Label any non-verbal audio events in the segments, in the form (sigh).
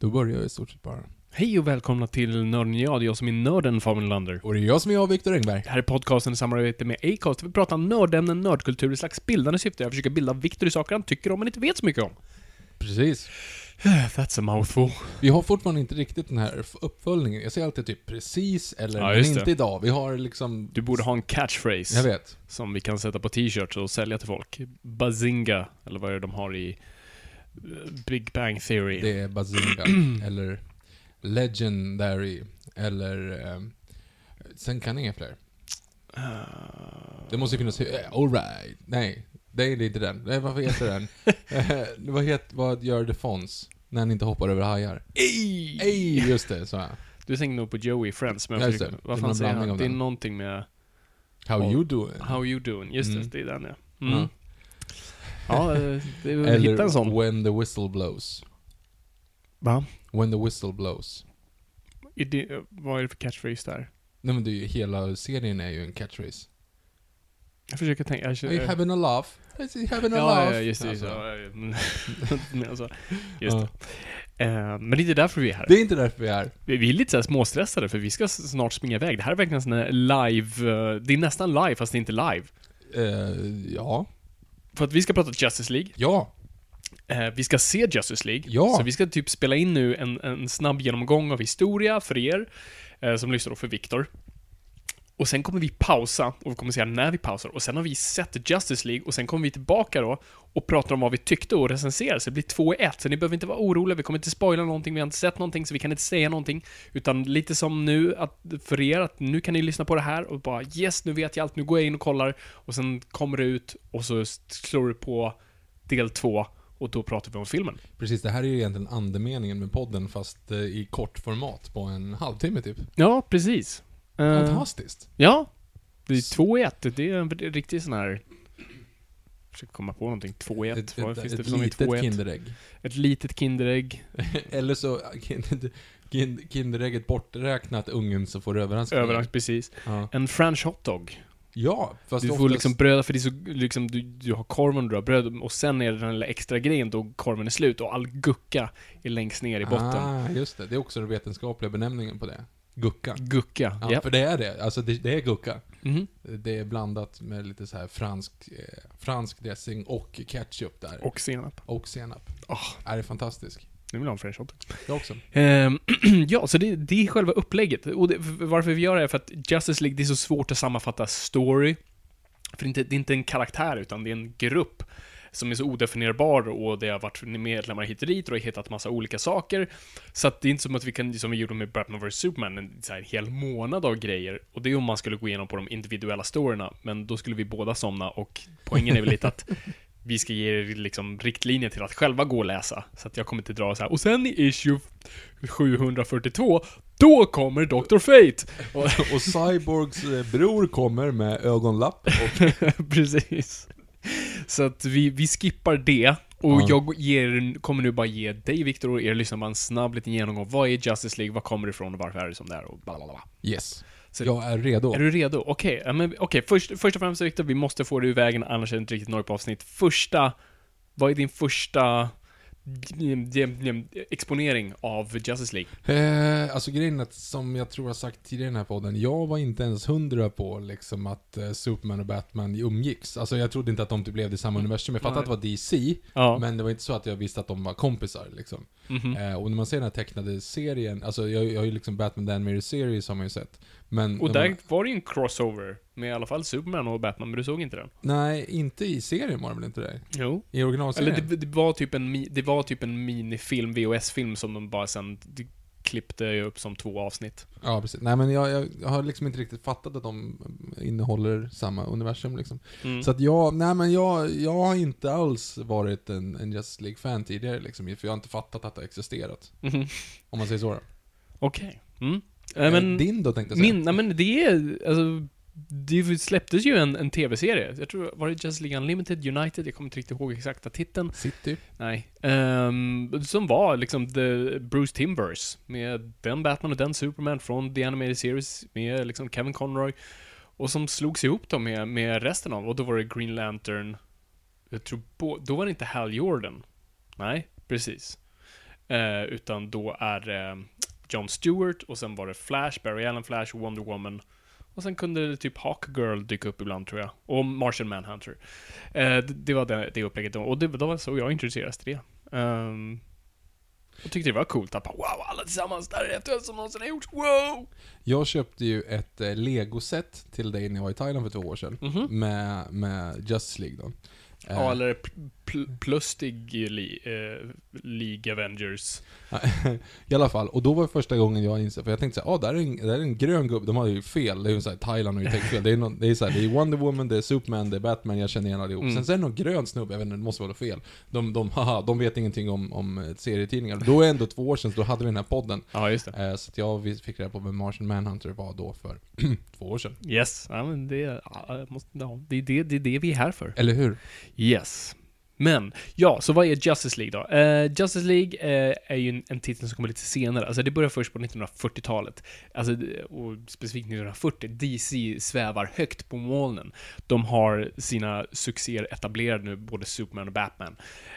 Då börjar jag i stort sett bara. Hej och välkomna till Nörden jag, det är jag som är nörden Fabian Lander. Och det är jag som är jag, Viktor Engberg. Det här är podcasten i samarbete med Acast. Vi pratar nördämnen, nördkultur i slags bildande syfte. Jag försöker bilda Viktor i saker han tycker om men inte vet så mycket om. Precis. (sighs) That's a mouthful. Vi har fortfarande inte riktigt den här uppföljningen. Jag säger alltid typ precis eller Ja, men inte det. idag. Vi har liksom... Du borde ha en catchphrase. Jag vet. Som vi kan sätta på t-shirts och sälja till folk. Bazinga, eller vad är det de har i Big Bang Theory. Det är Bazinga. (clears throat) eller Legendary. Eller... ehm, sen kan inga fler. Det måste ju finnas... eh, Alright. Nej. Det är inte den. Nej, vad heter den? (laughs) Eh, vad, heter, vad gör The Fonz? När han inte hoppar över hajar. Ey! Ej, just det. Så här. Du tänkte nog på Joey Friends, men Ja, jag försöker, vad fan säger han? Det är någonting med How Ja. you doing? How you doing? Just Mm. det, det är den ja. Mm. Ja. Ja, (laughs) eh, det hitta en sån. When the whistle blows. Va? When the whistle blows. Det, eh, vad är det för catchphrase där? Nej men det är ju, hela serien är ju en catchphrase. Jag försöker tänka, jag, Are you having a laugh? Is he having a ja, laugh? ja, just det. Just, Alltså. ja, (laughs) men alltså, just Ja. det. Eh, men det är inte därför vi är här. Det är inte därför vi är här. Vi vi är lite så här småstressade för vi ska snart springa iväg. Det här är verkligen sån live, eh, det är nästan live fast det är inte live. Eh, ja. För att vi ska prata Justice League. Ja. Eh, vi ska se Justice League. Ja. Så vi ska typ spela in nu en, en snabb genomgång av historia för er, eh, som lyssnar och för Viktor. Och sen kommer vi pausa, och vi kommer säga när vi pausar. Och sen har vi sett Justice League, och sen kommer vi tillbaka då och pratar om vad vi tyckte och recenserar. Så det blir två i ett, så ni behöver inte vara oroliga. Vi kommer inte spoila någonting, vi har inte sett någonting, så vi kan inte säga någonting. Utan lite som nu, att för er, att nu kan ni lyssna på det här och bara yes, nu vet jag allt, nu går jag in och kollar. Och sen kommer det ut, och så slår du på del två, och då pratar vi om filmen. Precis, det här är ju egentligen andemeningen med podden fast eh, i kort format på en halvtimme typ. Ja, precis. Eh, Fantastiskt. Ja. Det är två i ett. Det är en riktig sån här... Jag försöker komma på någonting. Två i ett. Ett, Vad ett, finns det ett för som är litet i ett? Kinderägg. Ett litet Kinderägg. (laughs) Eller så, (laughs) kind- kind- Kinderägget borträknat ungen så får du. Överraskning, precis. Ja. En French hotdog. ja, fast Du får oftast- liksom bröd, för det är så, liksom, du, du har korven, du har bröd, och sen är det den lilla extra grejen då korven är slut, och all gucka är längst ner i botten. Ah, just det. Det är också den vetenskapliga benämningen på det. Gucka. Gucka. Ja, Ja. för det är det. Alltså det, det är gucka. Mhm. Det är blandat med lite så här fransk, eh, fransk dressing och ketchup där. Och senap. Och senap. Ah. Är det fantastiskt. Nu vill jag ha en French hotdog. Jag också. Ehm, (clears throat) ja, så det, det är själva upplägget. Och det, varför vi gör det är för att Justice League, det är så svårt att sammanfatta story. För det är inte, det är inte en karaktär, utan det är en grupp som är så odefinierbar och det har varit medlemmar hit och dit och hittat massa olika saker. Så att det är inte som att vi kan, som vi gjorde med Batman vs Superman, en så här hel månad av grejer. Och det är om man skulle gå igenom på de individuella storyna, men då skulle vi båda somna och poängen är väl lite att (laughs) vi ska ge er liksom riktlinjer till att själva gå och läsa. Så att jag kommer inte dra så här. Och sen i issue 742, då kommer Dr. Fate! Och, Och Cyborgs eh, bror kommer med ögonlapp och... (laughs) precis. Så att vi, vi skippar det. Och Ja. jag ger, kommer nu bara ge dig, Viktor, och er lyssnare en snabb liten genomgång. Vad är Justice League? Vad kommer det ifrån? Och varför är det som det är? Och. Yes. Så- Jag är redo. Är du redo? Okej, men okej. Först, först och främst Viktor, vi måste få det ur vägen, annars är det inte riktigt något på avsnitt. Första, vad är din första exponering av Justice League? Eh, alltså grejen är att, som jag tror jag sagt tidigare i den här podden, jag var inte ens hundra på liksom att eh, Superman och Batman umgicks. Alltså jag trodde inte att de typ levde i samma universum. Jag fattade Nej. att det var DC, Ja. men det var inte så att jag visste att de var kompisar liksom. Mhm. Eh, och när man ser den här tecknade serien, alltså jag, jag har ju liksom Batman The Animated Series har man ju sett. Men Och där man, var det ju en crossover med i alla fall Superman och Batman, men du såg inte den? Nej, inte i serien var det väl inte det? Jo. I originalserien? Eller det, det, var typ en, det var typ en minifilm, VHS-film, som de bara sen klippte upp som två avsnitt. Ja, precis. Nej men jag, jag, jag har liksom inte riktigt fattat att de innehåller samma universum liksom. Mm. Så att jag, nej men jag, jag har inte alls varit en, en Justice League-fan tidigare liksom, för jag har inte fattat att det har existerat. Mhm. Om man säger så då. Okej. Mm. Äh, men, Din då tänkte jag säga. min, nej men det är, alltså, det släpptes ju en, en tv-serie. Jag tror, var det Just League Unlimited, United? Jag kommer inte riktigt ihåg exakta titeln. City. Nej. Ehm, som var liksom the Bruce Timbers. Med den Batman och den Superman från The Animated Series. Med liksom Kevin Conroy. Och som slogs ihop då med, med resten av, och då var det Green Lantern. Jag tror på, då var det inte Hal Jordan. Nej, precis. Eh, utan då är det John Stewart och sen var det Flash, Barry Allen Flash, Wonder Woman. Och sen kunde det typ Hawk Girl dyka upp ibland tror jag. Och Martian Manhunter. Eh, det, det var det, det upplägget. Och det, då var så jag introducerades till det. Um, och tyckte det var coolt att bara, wow, alla tillsammans, det här är det häftigaste som någonsin har gjorts, wow! Jag köpte ju ett eh, Lego-set till dig när jag var i Thailand för två år sedan. Mhm. Med, med Justice League då. Eh, Ja, eller pl- pl- plustig li, eh, League Avengers. (laughs) I alla fall, och då var det första gången jag insåg, för jag tänkte såhär, ah, där är en, där är en grön gubbe, de hade ju fel, det är ju såhär, Thailand har ju tänkt fel. Det är, någon, det är såhär, det är Wonder Woman, det är Superman, det är Batman, jag känner igen allihop. Mm. Sen så är det någon grön snubbe, jag vet inte, det måste vara fel. De, de, haha, de vet ingenting om, om eh, serietidningar. Då är det ändå två år sedan, så då hade vi den här podden. Ja, just det. Eh, så att jag fick reda på vem Martian Manhunter var då för (clears throat) två år sedan. Yes, ja, men det, måste, ja, det, är det, det är det vi är här för. Eller hur? Yes. Men, ja, så vad är Justice League då? Eh, Justice League eh, är ju en, en titel som kommer lite senare. Alltså det börjar först på 1940-talet. Alltså, och specifikt 1940. DC svävar högt på molnen. De har sina succéer etablerade nu, både Superman och Batman.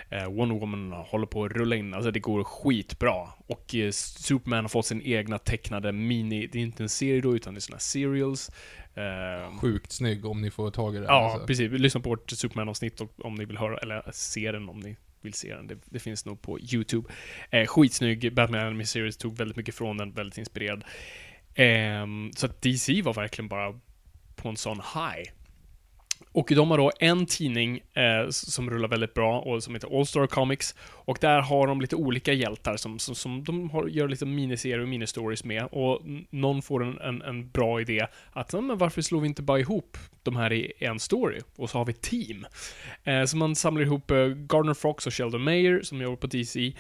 Eh, Wonder Woman håller på att rulla in, alltså det går skitbra. Och eh, Superman har fått sin egna tecknade mini, det är inte en serie då, utan det är såna här serials. Eh, Sjukt snygg om ni får tag i det. Ja, alltså. precis. Lyssna på vårt Superman-avsnitt om ni vill höra, eller se den om ni vill se den. Det, det finns nog på YouTube. Eh, skitsnygg. Batman Anime Series tog väldigt mycket från den, väldigt inspirerad. Ehm, så att DC var verkligen bara på en sån high. Och de har då en tidning eh, som rullar väldigt bra och som heter All Star Comics. Och där har de lite olika hjältar som, som, som de har, gör lite miniserier och ministories med. Och någon får en, en, en bra idé att, men varför slår vi inte bara ihop de här i en story? Och så har vi ett team. Eh, så man samlar ihop eh, Gardner Fox och Sheldon Mayer som jobbar på DC.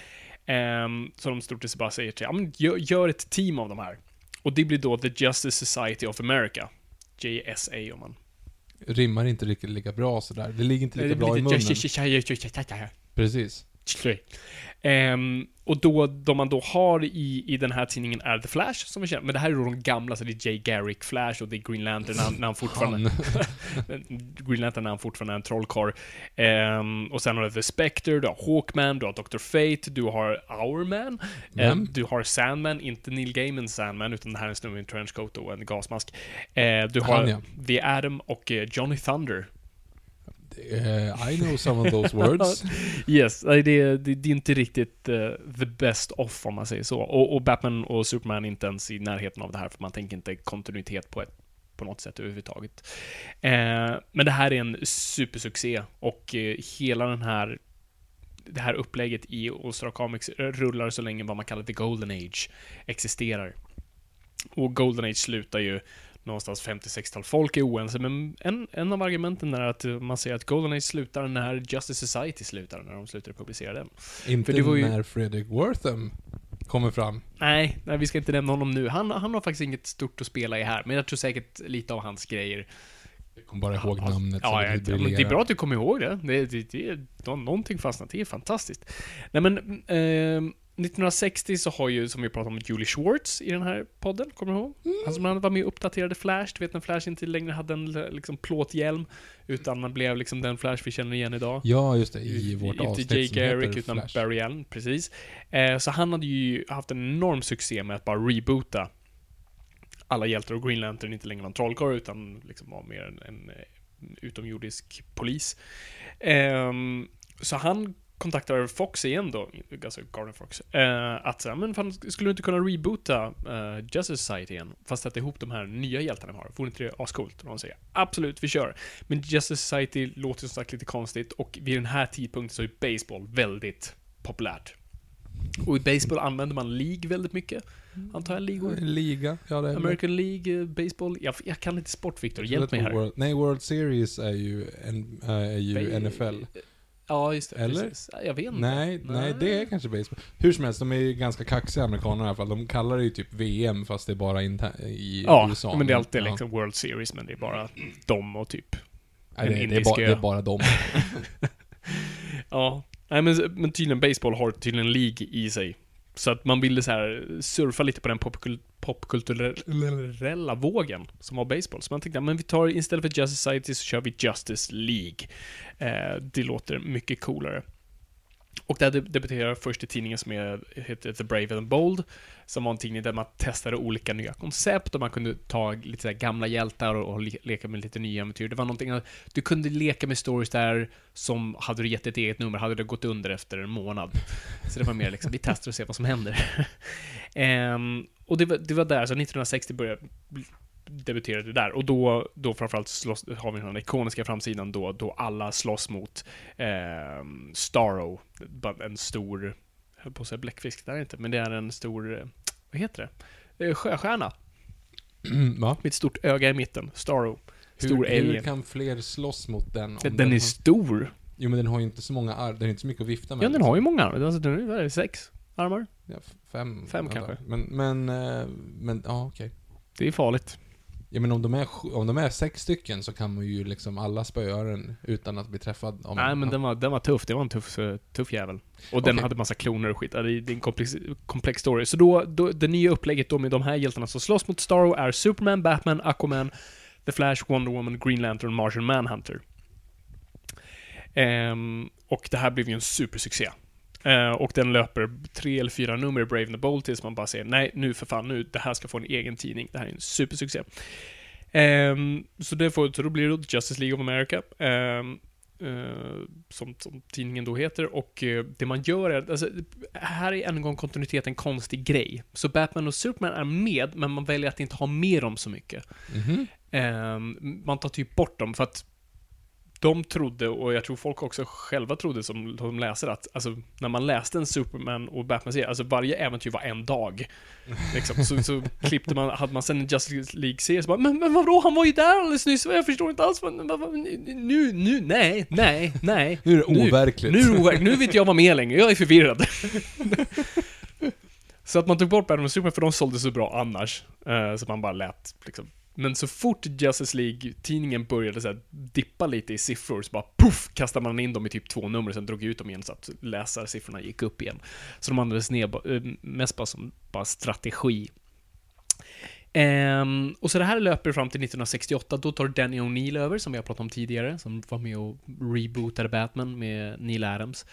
Ehm, så de stort sett bara säger till, ja men gör, gör ett team av de här. Och det blir då The Justice Society of America. JSA om man Rimmar inte riktigt lika bra sådär. Det ligger inte lika bra i munnen. Precis. Ehm, och då, de man då har i, i den här tidningen är The Flash, som vi känner. Men det här är då de gamla, så det är Jay Garrick Flash och det är Green Lantern när han, när han fortfarande... (laughs) Green Lantern när han fortfarande är en trollkarl. Ehm, och sen har du The Spectre, du har Hawkman, du har Dr. Fate, du har Hourman, Vem? ehm, du har Sandman, inte Neil Gaimans Sandman, utan det här är en snubbe i en trenchcoat och en gasmask. Eh, du har Han, ja. The Atom och eh, Johnny Thunder. Uh, I know some of those words. (laughs) Yes, det, det, det är inte riktigt uh, the best off om man säger så. Och, och Batman och Superman är inte ens i närheten av det här, för man tänker inte kontinuitet på, ett, på något sätt överhuvudtaget. Uh, men det här är en supersuccé och hela den här det här upplägget i All-Star Comics rullar så länge vad man kallar The Golden Age existerar. Och Golden Age slutar ju någonstans 50-60-tal. Folk är oense, men en, en av argumenten är att man säger att Golden Age slutar när Justice Society slutar, när de slutar publicera den. inte det ju- när Fredrik Wortham kommer fram. Nej, nej, vi ska inte nämna honom nu. Han, han har faktiskt inget stort att spela i här, men jag tror säkert lite av hans grejer. Jag kommer bara ihåg namnet. Ja, det ja, men det är bra att du kommer ihåg det. det, det, det nå- någonting fastnat. Det är fantastiskt. Nej, men... Eh, 1960 så har ju, som vi pratade om, Julie Schwartz i den här podden, kommer du ihåg? Mm. Han som han var med och uppdaterade Flash, du vet när Flash inte längre hade en liksom, plåthjälm, utan man blev liksom den Flash vi känner igen idag. Ja, just det. I vårt inte avsnitt Jay som heter Garrick utan Flash. Barry Allen, precis. Eh, så han hade ju haft en enorm succé med att bara reboota alla hjältar och Green Lantern inte längre var en trollkarl utan liksom var mer en, en eh, utomjordisk polis. Ehm, så han kontaktar Fox igen då, alltså Garden Fox, eh, att men fan, skulle du inte kunna reboota eh, Justice Society igen? Fast sätta ihop de här nya hjältarna vi har. Vore inte det ascoolt? Och de säger absolut, vi kör. Men Justice Society låter som sagt lite konstigt och vid den här tidpunkten så är baseball väldigt populärt. Och i baseball använder man League väldigt mycket. Antar jag ligor? Liga, ja det är American League, eh, baseball. Jag, jag kan inte sport, Victor. Hjälp mig här. World, nej, World Series är ju, en, är ju Ba- NFL. Ja, just det. Eller? Precis. Jag vet inte. Nej, nej, det är kanske baseball. Hur som helst, de är ju ganska kaxiga amerikaner i alla fall. De kallar det ju typ VM fast det är bara i Ja, USA. men det är alltid Ja. liksom World Series, men det är bara dem och typ... Nej, en det, det, är bara, det är bara dem. (laughs) Ja. Nej, men, men tydligen baseball har tydligen League i sig. Så att man ville så här surfa lite på den popkul- popkulturella vågen som var baseball. Så man tänkte, ja, men vi tar istället för Justice Society så kör vi Justice League. Eh, det låter mycket coolare. Och där deb- debuterade först i tidningen som heter The Brave and the Bold, som var en tidning där man testade olika nya koncept och man kunde ta lite så gamla hjältar och, och leka med lite nya äventyr. Det var någonting, att- du kunde leka med stories där som, hade du gett ett eget nummer, hade det gått under efter en månad. Så det var mer liksom, vi testar och ser vad som händer. um, (laughs) och det var, det var där, så 1960 började debuterade där. Och då, då framförallt slåss, har vi den ikoniska framsidan då, då alla slåss mot eh, Starro. En stor, jag höll på att säga bläckfisk, det är inte, men det är en stor, eh, vad heter det? Eh, Sjöstjärna. (clears throat) Va? Med ett stort öga i mitten. Starro. Stor Hur, hur alien. kan fler slåss mot den? Den, den är har, stor. Jo men den har ju inte så många armar, den har inte så mycket att vifta med. Ja, den liksom. har ju många armar. Alltså, den är, är sex armar. Ja, fem. Fem kanske. Men, men, eh, men ja okej. Det är farligt. Ja men om de, är, om de är sex stycken så kan man ju liksom alla spöa den utan att bli träffad. Om, Nej, men den var, den var tuff. Det var en tuff, eh, tuff jävel. Och den Okej. hade massa kloner och skit. Det är, en komplex, komplex story. Så då, då, det nya upplägget då med de här hjältarna som slåss mot Starro är Superman, Batman, Aquaman, The Flash, Wonder Woman, Green Lantern, Martian Manhunter. Ehm, och det här blev ju en supersuccé. Eh, och den löper tre eller fyra nummer i Brave and the Bold tills man bara säger nej, nu för fan, nu, det här ska få en egen tidning. Det här är en supersuccé. Ehm, så, det får, så då blir det Justice League of America. ehm, eh, som, som tidningen då heter. Och eh, det man gör är, alltså, här är än en gång kontinuitet en konstig grej. Så Batman och Superman är med, men man väljer att inte ha med dem så mycket. Mhm. Ehm, man tar typ bort dem för att de trodde, och jag tror folk också själva trodde som, som läser att, alltså, när man läste en Superman och Batman-serie, alltså varje äventyr var en dag. (laughs) Liksom. Så, så klippte man, hade man sen en Justice League-serie så bara, men, men vadå, han var ju där alldeles nyss, jag förstår inte alls, vad, vad, vad, nu, nu, nej, nej, nej. Nu är det Nu- overkligt. Nu är det overkligt, nu inte jag vara med längre, jag är förvirrad. (laughs) så att man tog bort Batman och Superman för de sålde så bra annars. Eh, så man bara lät liksom. Men så fort Justice League-tidningen började så här, dippa lite i siffror så bara poff, kastade man in dem i typ två nummer och sen drog ut dem igen så att läsarsiffrorna gick upp igen. Så de användes ner, eh, mest bara som bara strategi. Um, och så det här löper fram till 1968, då tar Danny O'Neill över, som vi har pratat om tidigare, som var med och rebootade Batman med Neil Adams.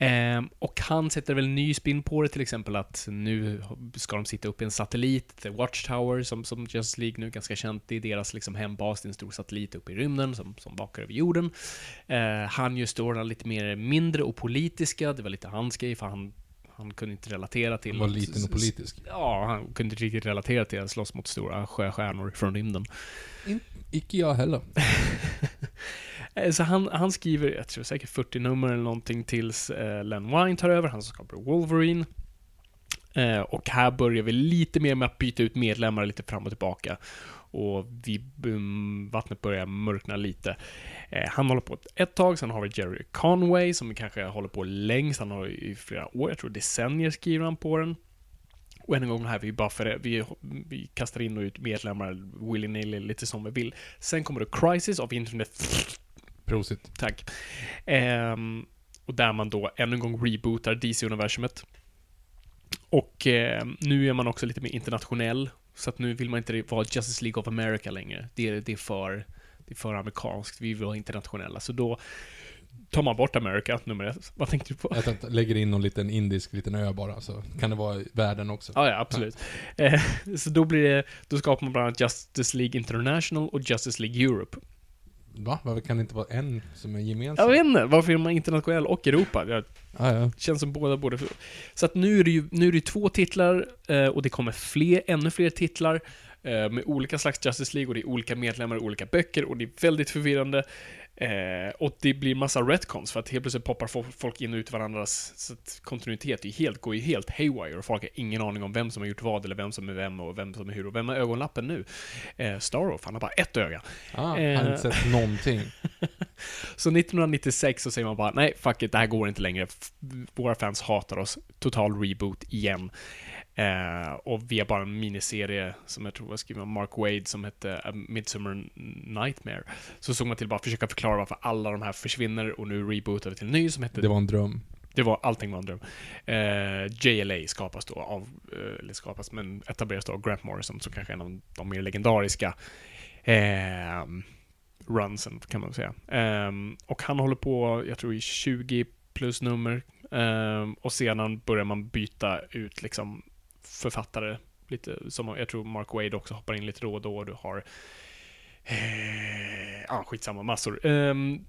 Um, och han sätter väl ny spin på det, till exempel att nu ska de sitta upp i en satellit, The Watchtower, som, som Justice League nu är ganska känt, det är deras liksom hembas, det är en stor satellit uppe i rymden som, som vakar över jorden. Uh, han gör storyn lite mer mindre och politiska, det var lite hans grej, för han han kunde inte relatera till... Han var att- liten och politisk. Ja, han kunde inte riktigt relatera till att slåss mot stora sjöstjärnor från rymden. Icke jag heller. (laughs) Så han, han skriver, jag tror säkert 40 nummer eller någonting tills eh, Len Wein tar över, han som skapar Wolverine. Eh, och här börjar vi lite mer med att byta ut medlemmar lite fram och tillbaka. Och vi, um, vattnet börjar mörkna lite. Eh, han håller på ett, ett tag, sen har vi Jerry Conway som kanske håller på längst. Han har i flera år, jag tror decennier skriver han på den. Och än en gång här, vi bara för, vi, vi kastar in och ut medlemmar willy-nilly, lite som vi vill. Sen kommer det Crisis of Internet Prosit. Tack. Ehm, och där man då ännu en gång rebootar DC-universumet. Och eh, nu är man också lite mer internationell, så att nu vill man inte vara Justice League of America längre. Det är, det är, för, det är för amerikanskt, vi vill vara internationella. Så då tar man bort America, nummer ett. Vad tänkte du på? Jag tänkte, lägger in någon liten indisk liten ö bara, så kan det vara världen också. Ja, ja, absolut. Eh, (laughs) så då blir det, då skapar man bland annat Justice League International och Justice League Europe. Va? Varför kan det inte vara en som är gemensam? Jag vet inte, varför är man internationell och Europa? Det ja. känns som båda borde... Så att nu är det ju nu är det två titlar, eh, och det kommer fler, ännu fler titlar, eh, med olika slags Justice League, och det är olika medlemmar och olika böcker, och det är väldigt förvirrande. Eh, och det blir massa retcons, för att helt plötsligt poppar fo- folk in och ut varandras så att kontinuitet är helt, går ju helt haywire, och folk har ingen aning om vem som har gjort vad, eller vem som är vem, och vem som är hur, och vem har ögonlappen nu? Eh, Starro, han har bara ett öga. Ah, har Eh. inte sett någonting. (laughs) Så 1996 så säger man bara nej, fuck it, det här går inte längre. Våra fans hatar oss. Total reboot igen. Eh, och vi har bara en miniserie som jag tror var skriven av Mark Wade som hette A Midsummer Nightmare. Så såg man till bara försöka förklara varför alla de här försvinner och nu rebootar vi till en ny som hette Det var en dröm. det var, allting var en dröm. Eh, JLA skapas då av, eh, eller skapas, men etableras då av Grant Morrison, som kanske är en av de mer legendariska eh, runsen, kan man säga. Eh, och han håller på, jag tror i 20 plus nummer, eh, och sedan börjar man byta ut liksom författare, lite som, jag tror Mark Wade också hoppar in lite då och då, du har eh, ja, skitsamma, massor. Um,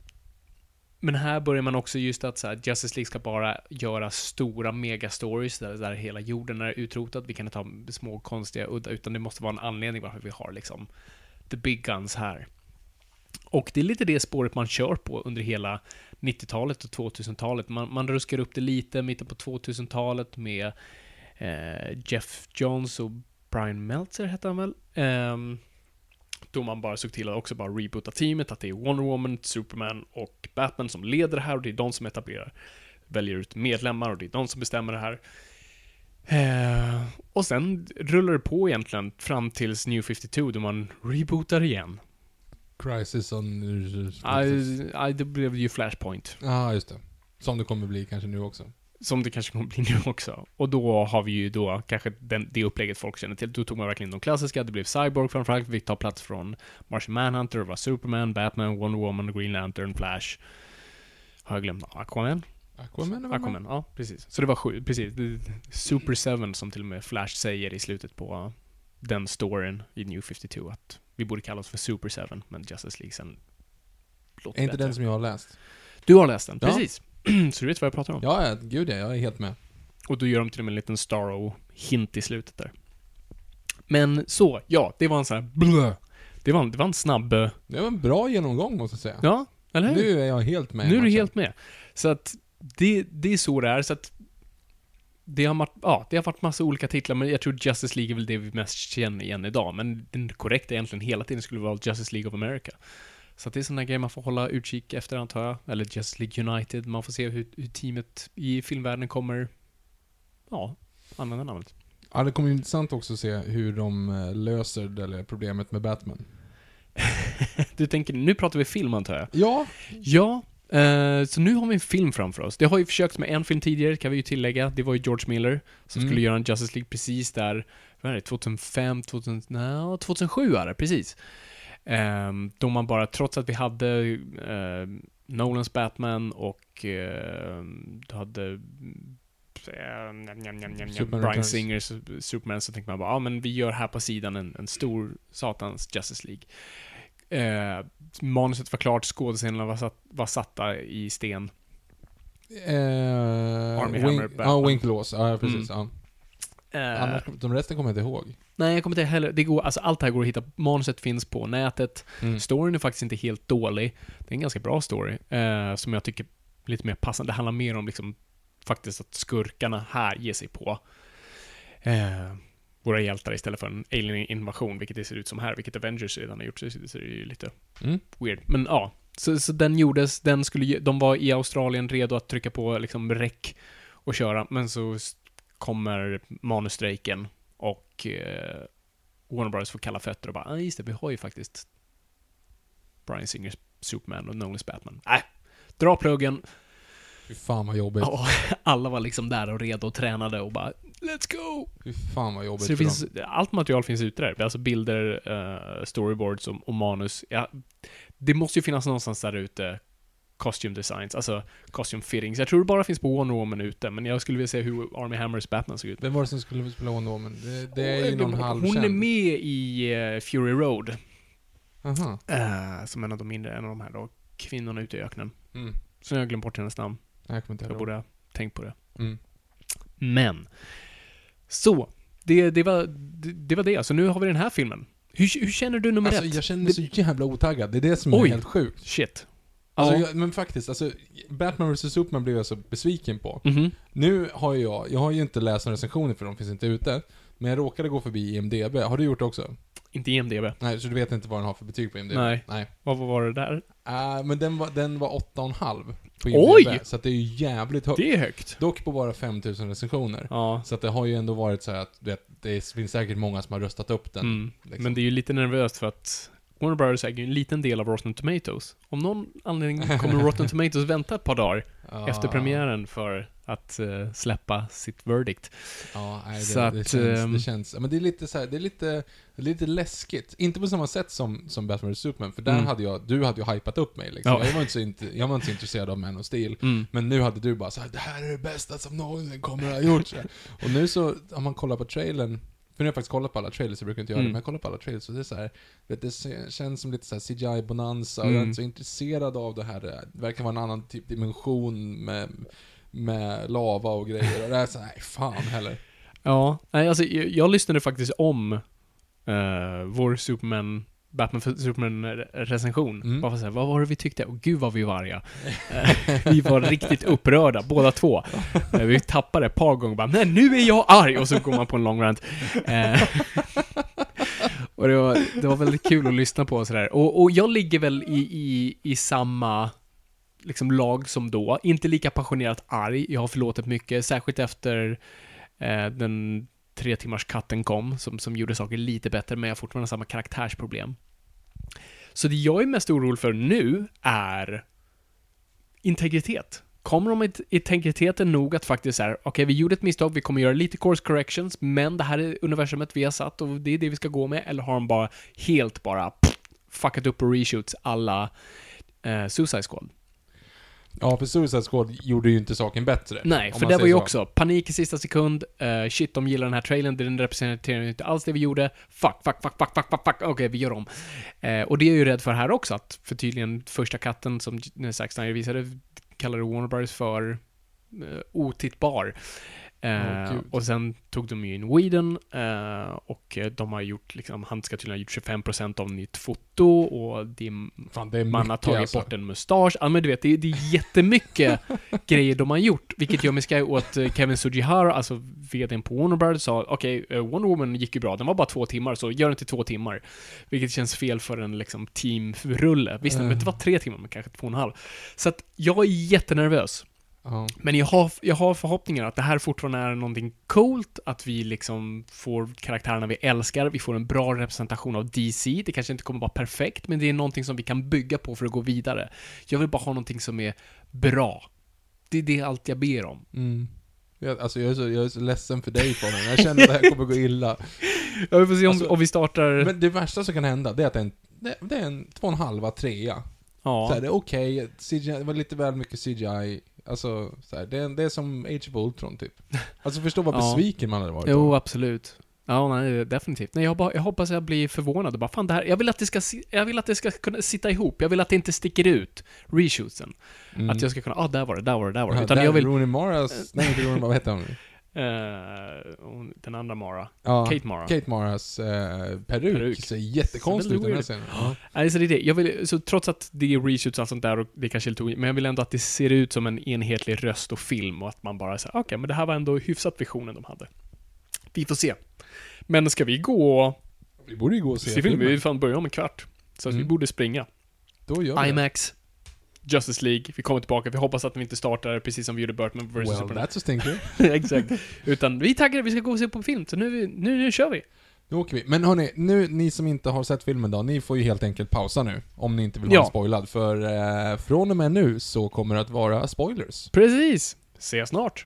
men här börjar man också just att så här, Justice League ska bara göra stora megastories där, där hela jorden är utrotad. Vi kan inte ha små konstiga udda, utan det måste vara en anledning varför vi har liksom the big guns här. Och det är lite det spåret man kör på under hela 90-talet och 2000-talet. Man, man ruskar upp det lite mitten på 2000-talet med Jeff Jones och Brian Meltzer hette han väl? Ehm, då man bara såg till att också bara reboota teamet, att det är Wonder Woman, Superman och Batman som leder det här och det är de som etablerar, väljer ut medlemmar och det är de som bestämmer det här. Eh, och sen rullar det på egentligen fram tills New 52 då man rebootar igen. Crisis on... Aj, det blev ju Flashpoint. Ja, just det. Som det kommer bli kanske nu också. Som det kanske kommer bli nu också. Och då har vi ju då kanske den, det upplägget folk känner till. Då tog man verkligen de klassiska. Det blev Cyborg framförallt, fick ta plats från Martian Manhunter, det var Superman, Batman, Wonder Woman, Green Lantern, Flash. Har jag glömt? Aquaman? Aquaman med? Aquaman, ja precis. Så det var sju, precis. Super 7 som till och med Flash säger i slutet på den storyn i New 52 att vi borde kalla oss för Super 7, men Justice League sen låter Är inte bättre. den som jag har läst? Du har läst den, Ja. precis. (clears throat) så du vet vad jag pratar om. Ja, ja, gud ja, jag är helt med. Och då gör de till och med en liten Starro-hint i slutet där. Men så, ja, det var en sån här blö. Det var en, det var en snabb... eh, Det var en bra genomgång måste jag säga. Ja, eller hur? Nu är jag helt med. nu är du helt med. Så att det, det är så det är, så att det har, varit, ja, det har varit massa olika titlar, men jag tror Justice League är väl det vi mest känner igen idag. Men den korrekta egentligen hela tiden skulle vara Justice League of America. Så det är sådana grejer man får hålla utkik efter antar jag. Eller Justice League United. Man får se hur, hur teamet i filmvärlden kommer, ja, använda namnet. Ja, det kommer ju intressant också att se hur de eh, löser det där problemet med Batman. (laughs) Du tänker, nu pratar vi film antar jag? Ja, Ja, eh, så nu har vi en film framför oss. Det har ju försökt med en film tidigare, kan vi ju tillägga. Det var ju George Miller som Mm. skulle göra en Justice League precis där, vad är det, 2005, 2000, nej, 2007 är det, precis. Ehm, då man bara, trots att vi hade eh, Nolans Batman och eh, du hade Superman Brian. Singers Superman, så tänkte man bara, ja men vi gör här på sidan en, en stor satans Justice League. Eh, manuset var klart, skådespelarna var, satt, var satta i sten. eh, Army Wink- Hammer, Ja, Batman. Winkleås. Ja, precis. Mm. Ja. Eh, Annars, de resten kommer jag inte ihåg. nej, jag kommer inte heller, det går, alltså allt det här går att hitta, manuset finns på nätet. Mm. Storyn är faktiskt inte helt dålig. Det är en ganska bra story, eh, som jag tycker är lite mer passande. Det handlar mer om liksom, faktiskt att skurkarna här ger sig på eh, våra hjältar istället för en alien-invasion, vilket det ser ut som här, vilket Avengers redan har gjort, så det ser ju lite Mm. weird. Men ja, så, så den gjordes, den skulle, de var i Australien redo att trycka på liksom räck och köra, men så kommer manusstrejken och eh, Warner Brothers får kalla fötter och bara, ah, just det, vi har ju faktiskt Brian Singers Superman och Nolans Batman. Nej, dra pluggen. Fy fan vad jobbigt. Och (laughs) alla var liksom där och redo och tränade och bara Let's go! Fy fan vad jobbigt Så det för finns, dem. allt material finns ute där. Alltså bilder, eh, storyboards och, och manus. Ja, det måste ju finnas någonstans där ute costume designs, alltså costume fittings. Jag tror det bara finns på Wonder Woman ute, men jag skulle vilja se hur Army Hammers Batman såg ut. Vem var det som skulle spela Wonder Woman? Det, det är ju någon Hon halvkänd. är med i eh, Fury Road, Aha. eh, som en av de mindre, en av de här då, kvinnorna ute i öknen. Mm. Så nu har jag glömt bort hennes namn. Jag kommer inte Jag borde ha tänkt på det. Mm. Men. Så. Det, det, var, det, det var det. Så nu har vi den här filmen. Hur, hur känner du nummer Alltså ett? jag känner mig så jävla otaggad. Det är det som är Oj. helt sjukt. Shit. Alltså, Ja. jag, men faktiskt, alltså, Batman vs Superman blev jag så besviken på. Mhm. Nu har jag, jag har ju inte läst några recensioner för de finns inte ute. Men jag råkade gå förbi IMDB. Har du gjort det också? Inte IMDB. Nej, så du vet inte vad den har för betyg på IMDB? Nej. Nej. Vad vad var det där? Äh, men den var, den var 8,5 på IMDB. Oj! Så att det är ju jävligt högt. Det är högt. Dock på bara 5000 recensioner. Ja. Så att det har ju ändå varit så här att du vet, det finns säkert många som har röstat upp den. Mm. liksom. Men det är ju lite nervöst för att Warner Brothers äger ju en liten del av Rotten Tomatoes. Om någon anledning kommer Rotten (laughs) Tomatoes vänta ett par dagar Ja. efter premiären för att eh, släppa sitt verdict. Ja, nej, det, Så det, att, känns, ehm, det känns... ja, Men det är lite så här, det är lite, det lite läskigt. Inte på samma sätt som, som Batman vs Superman, för där Mm. hade jag, du hade ju hypat upp mig liksom. Ja. Jag, var inte så inte, jag var inte så intresserad av Man of Steel. Mm. Men nu hade du bara så här, det här är det bästa som någonsin kommer att ha gjorts. (laughs) och nu så, om man kollar på trailern, för nu har jag faktiskt kollat på alla trailers, jag brukar inte göra det, Mm. men jag kollar på alla trailers och det är så här, vet, det känns som lite så här CGI-bonanza, och Mm. jag är inte så intresserad av det här, det verkar vara en annan typ dimension med, med lava och grejer, och det är så här, nej fan heller. Ja, nej, alltså jag, jag lyssnade faktiskt om eh, vår Superman Batman för Superman-recension. Mm. Bara för att säga, vad var det vi tyckte? Och gud vad vi var arga. (laughs) Vi var riktigt upprörda, båda två. Eh, vi tappade ett par gånger bara, nej nu är jag arg! Och så går man på en lång rant. Eh, (laughs) och det var, det var väldigt kul att lyssna på och sådär. Och, och jag ligger väl i, i, i samma liksom lag som då. Inte lika passionerat arg. Jag har förlåtit mycket, särskilt efter eh, den tre timmars katten kom, som, som gjorde saker lite bättre, men jag har fortfarande samma karaktärsproblem. Så det jag är mest orolig för nu är integritet. Kommer de med integriteten nog att faktiskt säga, okej, vi gjorde ett misstag, vi kommer göra lite course corrections, men det här är universumet vi har satt och det är det vi ska gå med, eller har de bara helt bara pff, fuckat upp och reshoots alla eh, Suicide Squad? Ja, för Suicide Squad gjorde ju inte saken bättre. Nej, för det var ju så. också panik i sista sekund, eh, shit, de gillar den här trailern, den representerar inte alls det vi gjorde, fuck, fuck, fuck, fuck, fuck, fuck, fuck, okej, vi gör om. Eh, och det är jag ju rädd för här också, att för tydligen första katten som Zack Snyder visade kallade Warner Brothers för eh, otittbar. Eh, gud. och sen tog de ju in Whedon eh, och eh, de har gjort, liksom, han ska tydligen ha gjort 25% av nytt foto och det Fan, det man har tagit alltså. bort en mustasch. Ja, men du vet, det är, det är jättemycket (laughs) grejer de har gjort. Vilket gör mig skraj åt eh, Kevin Sujihara, alltså VDn på Warner Brothers, sa okej, eh, Wonder Woman gick ju bra, den var bara två timmar, så gör den till två timmar. Vilket känns fel för en liksom teamrulle. Visst, behöver inte vara tre timmar, men kanske två och en halv. Så att jag är jättenervös. Ja. Men jag har, jag har förhoppningar att det här fortfarande är någonting coolt, att vi liksom får karaktärerna vi älskar, vi får en bra representation av DC. Det kanske inte kommer vara perfekt, men det är någonting som vi kan bygga på för att gå vidare. Jag vill bara ha någonting som är bra. Det är det allt jag ber om. Mm. Jag, alltså jag är, så, jag är så ledsen för dig Fabian. Jag känner att det här kommer gå illa. (laughs) Ja, vi får se om, Alltså, om vi startar... Men det värsta som kan hända, det är att det är en, det, det är en två och en halva, trea. ja. Så här, det är okej, CGI, det var lite väl mycket CGI. Alltså, så här, det, är, det är som Age of Ultron typ. Alltså förstå vad (laughs) Ja. besviken man hade varit Jo, då. absolut. Ja, nej, definitivt. Nej, jag, bara, jag hoppas jag blir förvånad och bara, fan det här, jag vill att det ska, si- jag vill att det ska kunna sitta ihop. Jag vill att det inte sticker ut, reshootsen. Mm. Att jag ska kunna, ah, där var det, där var det, där var det. Ja, Utan där, jag vill, Rooney Maras, nej inte Rooney Mara, vad heter hon? Hon- den andra Mara. Ja, Kate Mara. Kate Maras eh, peruk, Peruk. ser jättekonstig ut i den här scenen. Ja. Nej, så det är det. Jag vill, så trots att det är reshoots och allt sånt där och det kanske är lite men jag vill ändå att det ser ut som en enhetlig röst och film och att man bara säger, okej, men det här var ändå hyfsat visionen de hade. Vi får se. Men ska vi gå Vi borde ju gå och se, se film? filmen. Vi fan börjar om en kvart. Så att vi Mm. borde springa. Då gör vi. IMAX, Justice League, vi kommer tillbaka. Vi hoppas att vi inte startar precis som vi gjorde Burtman vs. Well, Superman. that's a stinker. (laughs) Exakt. Utan vi är taggade, vi ska gå och se på film. Så nu, nu, nu kör vi. Nu åker vi. Men hörni, nu, ni som inte har sett filmen då, ni får ju helt enkelt pausa nu. Om ni inte vill ha Ja. den spoilad. För eh, från och med nu så kommer det att vara spoilers. Precis. Ses snart.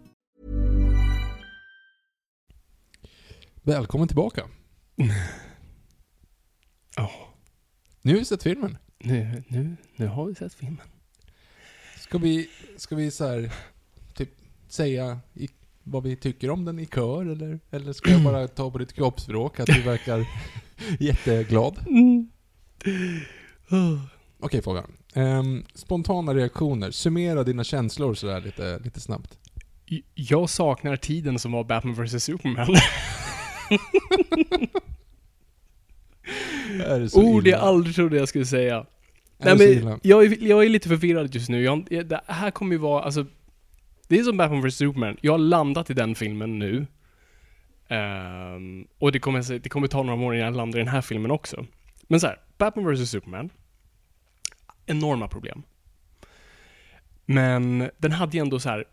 Välkommen tillbaka. Ja, Nu har vi sett filmen. nu, nu, nu har vi sett filmen. Ska vi, ska vi så här, typ säga i, vad vi tycker om den i kör eller, eller ska jag bara ta på ditt kroppsspråk att du (laughs) verkar jätteglad? Okej Fabian. Ehm, spontana reaktioner. Summera dina känslor sådär lite, lite snabbt. Jag saknar tiden som var Batman vs Superman. (laughs) (laughs) Är Ord jag aldrig trodde jag skulle säga. Nej, men jag, är, jag är lite förvirrad just nu. Jag, det här kommer ju vara, alltså... Det är som Batman vs Superman. Jag har landat i den filmen nu. Ehm, och det kommer, det kommer ta några månader innan jag landar i den här filmen också. Men så här, Batman vs Superman. Enorma problem. Men den hade ju ändå så här.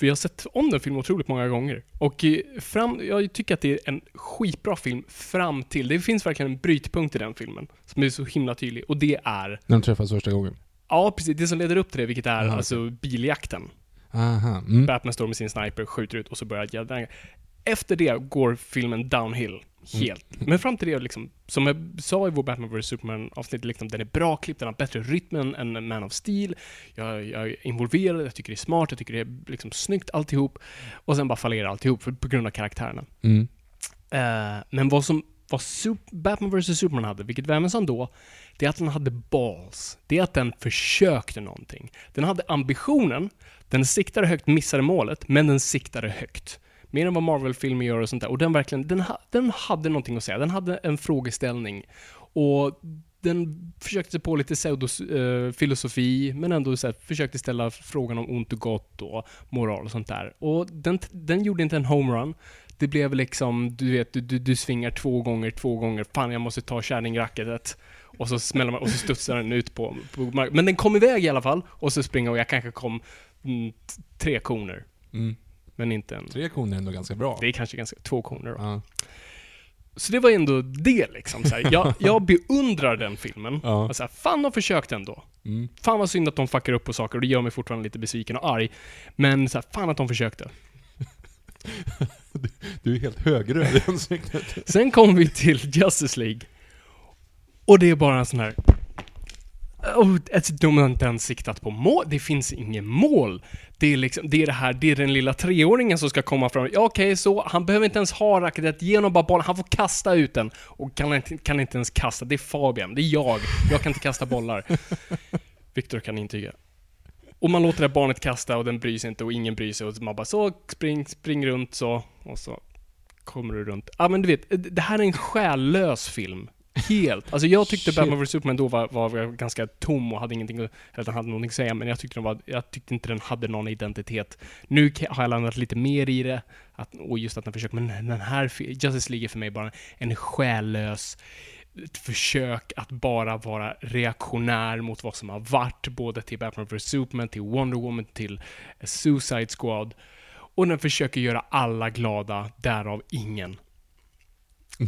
Jag har sett om den filmen otroligt många gånger. Och eh, fram, jag tycker att det är en skitbra film fram till, det finns verkligen en brytpunkt i den filmen. Som är så himla tydlig. Och det är, När de träffas första gången? ja precis, det som leder upp till det, vilket är Jaha, alltså biljakten. Aha. Mm. Batman står med sin sniper, skjuter ut och så börjar jävla... Efter det går filmen downhill. Helt. Men fram till det, liksom, som jag sa i vår Batman vs Superman avsnitt, liksom, den är bra klippt, den har bättre rytm än Man of Steel. Jag, jag är involverad, jag tycker det är smart, jag tycker det är liksom snyggt alltihop. Och sen bara fallerar alltihop för, på grund av karaktärerna. Mm. Eh, men vad som vad Sup- Batman vs Superman hade, vilket även sa då, det är att den hade balls. Det är att den försökte någonting. Den hade ambitionen, den siktade högt, missade målet, men den siktade högt. Mer än vad Marvel-filmer gör och sånt där. Och den verkligen, den, ha, den hade någonting att säga. Den hade en frågeställning. Och den försökte sig på lite pseudofilosofi, eh, men ändå så här, försökte ställa frågan om ont och gott och moral och sånt där. Och den, den gjorde inte en homerun. Det blev liksom, du vet, du, du, du svingar två gånger, två gånger. Fan, jag måste ta kärringracketet. Och så smäller man, och så studsar den ut på, på marken. Men den kom iväg i alla fall. Och så springer och jag kanske kom mm, tre koner. Mm. Men inte en... Tre koner är ändå ganska bra. Det är kanske ganska, två koner då. Ja. Så det var ändå det liksom. Så här. (laughs) Jag, jag beundrar den filmen. Ja. Och så här, fan de försökte ändå. Mm. Fan vad synd att de fuckar upp på saker och det gör mig fortfarande lite besviken och arg. Men så här, fan att de försökte. (laughs) Du är helt högröd i ansiktet. Sen kom vi till Justice League. Och det är bara en sån här... Oh, alltså, de har inte ens siktat på mål. Det finns inget mål. Det är liksom, det är det här, det är den lilla treåringen som ska komma fram. Ja, okej, så han behöver inte ens ha racketet, ge honom bara bollen, han får kasta ut den. Och kan inte, kan inte ens kasta, det är Fabian, det är jag. Jag kan inte kasta bollar. (laughs) Viktor kan intyga. Och man låter det här barnet kasta och den bryr sig inte och ingen bryr sig och man bara så, spring, spring runt så, och så kommer du runt. Ja men du vet, det här är en själlös film. Helt. Alltså jag tyckte Shit. Batman vs Superman då var, var ganska tom och hade ingenting, att- eller den hade någonting att säga, men jag tyckte, den var, jag tyckte inte den hade någon identitet. Nu har jag landat lite mer i det, att, och just att den försöker, men den här, Justice League är för mig bara en själlös ett försök att bara vara reaktionär mot vad som har varit, både till Batman vs Superman, till Wonder Woman, till Suicide Squad. Och den försöker göra alla glada, därav ingen.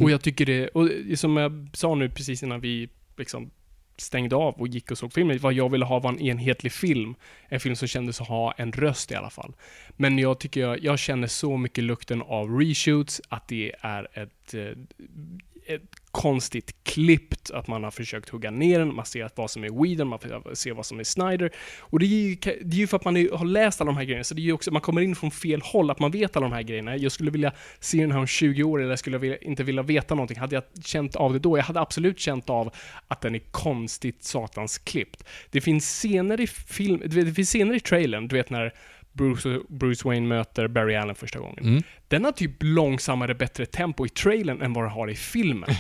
Och jag tycker det, och som jag sa nu precis innan vi liksom stängde av och gick och såg filmen, vad jag ville ha var en enhetlig film. En film som kändes att ha en röst i alla fall. Men jag tycker jag, jag känner så mycket lukten av reshoots att det är ett, eh, ett konstigt klippt, att man har försökt hugga ner den, man ser vad som är Whedon, man ser vad som är Snyder. Och det är ju, det är ju för att man är, har läst alla de här grejerna, så det är ju också, man kommer in från fel håll, att man vet alla de här grejerna. Jag skulle vilja se den här om 20 år, eller jag skulle vilja, inte vilja veta någonting. Hade jag känt av det då? Jag hade absolut känt av att den är konstigt satans klippt. Det finns scener i film, det finns scener i trailern, du vet när Bruce, Bruce Wayne möter Barry Allen första gången. Mm. Den har typ långsammare, bättre tempo i trailern än vad det har i filmen. (laughs)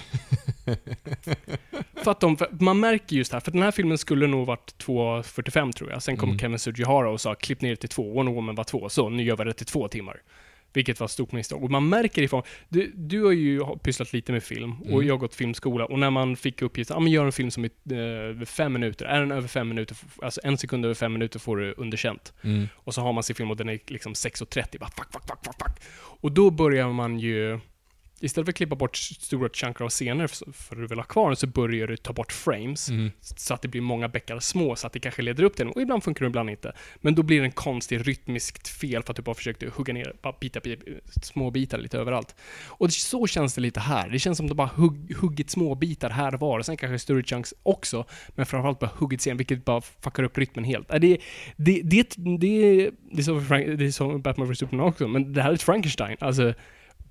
för att de, för man märker just här, för den här filmen skulle nog varit 2.45 tror jag. Sen kom Mm. Kevin Sugihara och sa klipp ner det till två, Wonder Woman var två, så nu gör vi det till två timmar. Vilket var stort misstag. Och man märker ifrån, du, du har ju pysslat lite med film och Mm. jag har gått filmskola och när man fick uppgiften, ja men gör en film som är eh, fem minuter, är den över fem minuter, alltså en sekund över fem minuter får du underkänt. Mm. Och så har man sin film och den är liksom 6.30, bara fuck, fuck, fuck, fuck, fuck. Och då börjar man ju, istället för att klippa bort stora chunkar av scener för för att du vill ha kvar den, så börjar du ta bort frames. Mm. Så att det blir många bäckar små, så att det kanske leder upp till den. Och ibland funkar det, ibland inte. Men då blir det en konstig rytmiskt fel för att du bara försökte hugga ner bara bitar, bitar, små bitar lite överallt. Och så känns det lite här. Det känns som att de bara hugg, huggit små bitar här och var. Och sen kanske större chunks också. Men framförallt bara huggit sen, vilket bara fuckar upp rytmen helt. Äh, Det, det, det, det, det, är för Frank, det är som Batman vs Superman också, men det här är ett Frankenstein. Alltså,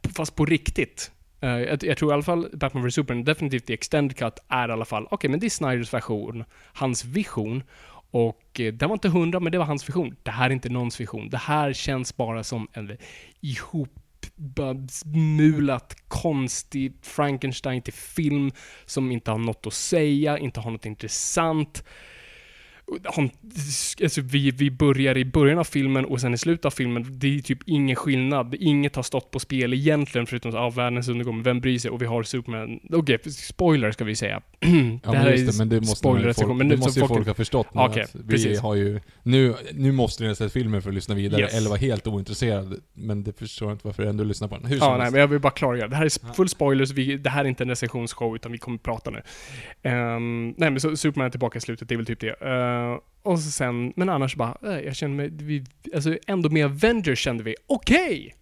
fast på riktigt. Uh, jag, jag tror i alla fall Batman vs Superman, definitivt i Extended Cut, är i alla fall, okej men det är Snyders version, hans vision. Och eh, den var inte hundra, men det var hans vision. Det här är inte någons vision. Det här känns bara som en ihopmulat, konstig Frankenstein till film som inte har något att säga, inte har något intressant. Han, alltså vi, vi börjar i början av filmen och sen i slutet av filmen, det är typ ingen skillnad. Inget har stått på spel egentligen, förutom att ah, världens undergång, vem bryr sig? Och vi har Superman. Okej, spoiler ska vi säga. (clears throat) Ja, men just det, men det måste, ju folk, men det nu- måste ju folk ha förstått nu. Att vi precis. har ju, nu, nu måste ni ha sett filmen för att lyssna vidare, Yes. eller vara helt ointresserad. Men det förstår jag inte varför du ändå lyssnar på den. Hur Ja, nej, helst. men jag vill bara klargöra. Det här är full spoilers. Vi, det här är inte en recensionsshow, utan vi kommer prata nu. Ehm, nej, men så Superman är tillbaka i slutet, det är väl typ det. Uh, och så sen, men annars bara, eh, jag känner mig, vi, alltså ändå med Avengers kände vi, okej!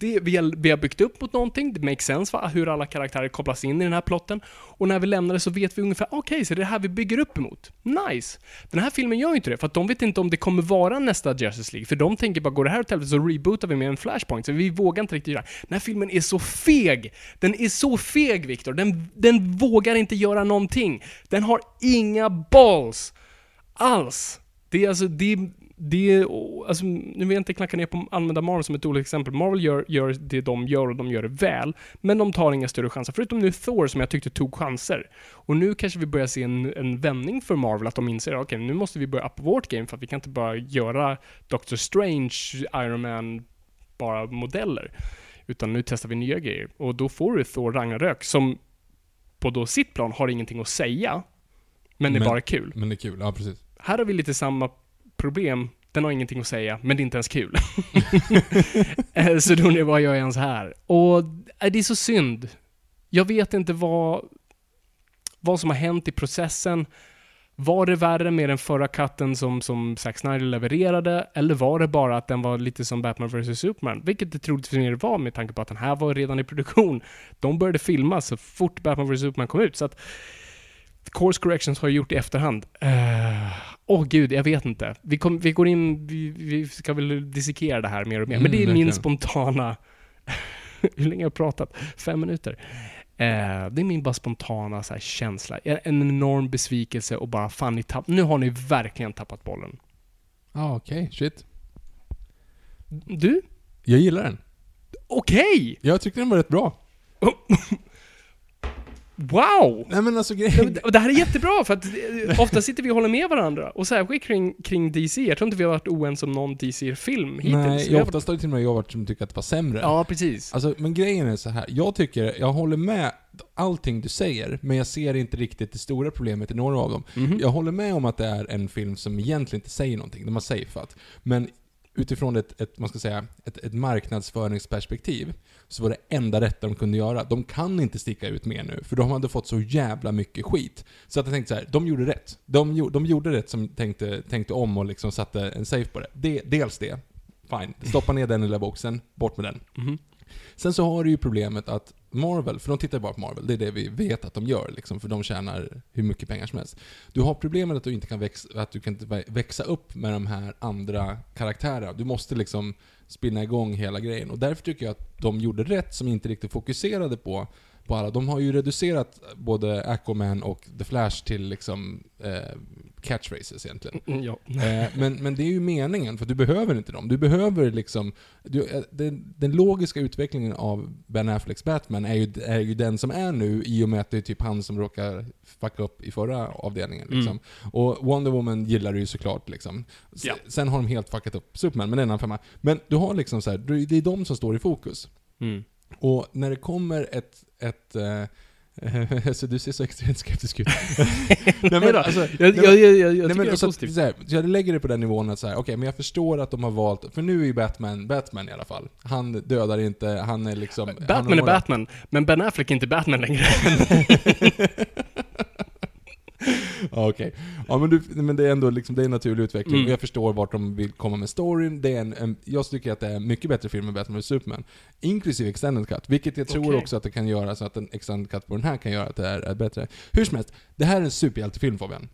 Det, vi, har, vi har byggt upp mot någonting, det makes sense va? hur alla karaktärer kopplas in i den här plotten. Och när vi lämnar det så vet vi ungefär, okej, så det är det här vi bygger upp emot. Nice! Den här filmen gör ju inte det, för att de vet inte om det kommer vara nästa Justice League. För de tänker bara, går det här åt helvete så rebootar vi med en Flashpoint. Så vi vågar inte riktigt göra det. Den här filmen är så feg! Den är så feg, Viktor. Den, den vågar inte göra någonting. Den har inga balls! Alls! Det är alltså, det, det alltså, nu vill jag inte knacka ner på använda Marvel som ett dåligt exempel. Marvel gör, gör det de gör och de gör det väl, men de tar inga större chanser. Förutom nu Thor som jag tyckte tog chanser. Och nu kanske vi börjar se en, en vändning för Marvel, att de inser okej, nu måste vi börja upp vårt game för att vi kan inte bara göra Doctor Strange, Iron Man, bara modeller. Utan nu testar vi nya grejer. Och då får du Thor Ragnarök som på då sitt plan har ingenting att säga, men det är bara kul. Men det är kul, ja precis. Här har vi lite samma problem. Den har ingenting att säga, men det är inte ens kul. (laughs) Eh, så då undrar jag, vad gör jag ens här? Och eh, det är så synd. Jag vet inte vad, vad som har hänt i processen. Var det värre med den förra katten som, som Zack Snyder levererade? Eller var det bara att den var lite som Batman vs Superman? Vilket det troligtvis mer var med tanke på att den här var redan i produktion. De började filma så fort Batman vs Superman kom ut. Så att Course corrections har gjort i efterhand. Eh, Åh gud, jag vet inte. Vi, kom, vi går in, vi, vi ska väl dissekera det här mer och mer. Men Mm, det är min verkligen. spontana... (laughs) Hur länge har jag pratat? Fem minuter. Eh, det är min bara spontana så här, känsla. En en enorm besvikelse och bara fan, ni tapp, nu har ni verkligen tappat bollen. Ja, okej, shit. Du? Jag gillar den. Okej! Jag tyckte den var rätt bra. (laughs) Wow! Nej men alltså grejen... det- här är jättebra, för att eh, ofta sitter vi och håller med varandra. Och särskilt kring, kring DC. Jag tror inte vi har varit oense om någon DC-film hittills. Nej, jag, oftast har det till och med jag varit som tycker att det var sämre. Ja, precis. Alltså, men grejen är så här. jag tycker, jag håller med allting du säger, men jag ser inte riktigt det stora problemet i några av dem. Mhm. Jag håller med om att det är en film som egentligen inte säger någonting, de har safeat. Men utifrån ett, ett, man ska säga, ett, ett marknadsföringsperspektiv, så var det enda rätta de kunde göra. De kan inte sticka ut mer nu, för de hade fått så jävla mycket skit. Så att jag tänkte så här, de gjorde rätt. De, de gjorde rätt som tänkte, tänkte om och liksom satte en safe på det. det. Dels det. Fine. Stoppa ner den lilla boxen, bort med den. Mhm. Sen så har du ju problemet att Marvel, för de tittar bara på Marvel, det är det vi vet att de gör liksom, för de tjänar hur mycket pengar som helst. Du har problemet att du inte kan växa, att du kan inte växa upp med de här andra karaktärerna. Du måste liksom spinna igång hela grejen. Och därför tycker jag att de gjorde rätt som inte riktigt fokuserade på, på alla. De har ju reducerat både Aquaman och The Flash till liksom eh, catchphrases egentligen. Mm, Ja. Eh, men, men det är ju meningen, för du behöver inte dem. Du behöver liksom... Du, eh, den, den logiska utvecklingen av Ben Afflecks Batman är ju, är ju den som är nu, i och med att det är typ han som råkar fucka upp i förra avdelningen. Liksom. Och Wonder Woman gillar du ju såklart. Liksom. S- Ja. Sen har de helt fuckat upp Superman, men det är en annan femma. Men du har liksom så här, det är de som står i fokus. Mm. Och när det kommer ett... ett eh, (laughs) alltså du ser så extremt skeptisk ut. (laughs) nej men alltså... Jag, jag, men- jag, jag, jag Nej, tycker men, det är så, att- positivt. så, här, så jag lägger det på den nivån att så här, okej, men jag förstår att de har valt, för nu är ju Batman Batman i alla fall. Han dödar inte, han är liksom... Batman är Batman, men Ben Affleck är inte Batman längre. (laughs) Ja, okej. Ja, men, du, men det är ändå liksom, det är en naturlig utveckling. Mm. Och jag förstår vart de vill komma med storyn. Det är en, en, jag tycker att det är en mycket bättre film än Batman vs Superman. Inklusive Extended Cut. Vilket jag tror Okej. också att det kan göra, så att en Extended Cut på den här kan göra att det är, är bättre. Hur som helst, det här är en superhjältefilm Fabian.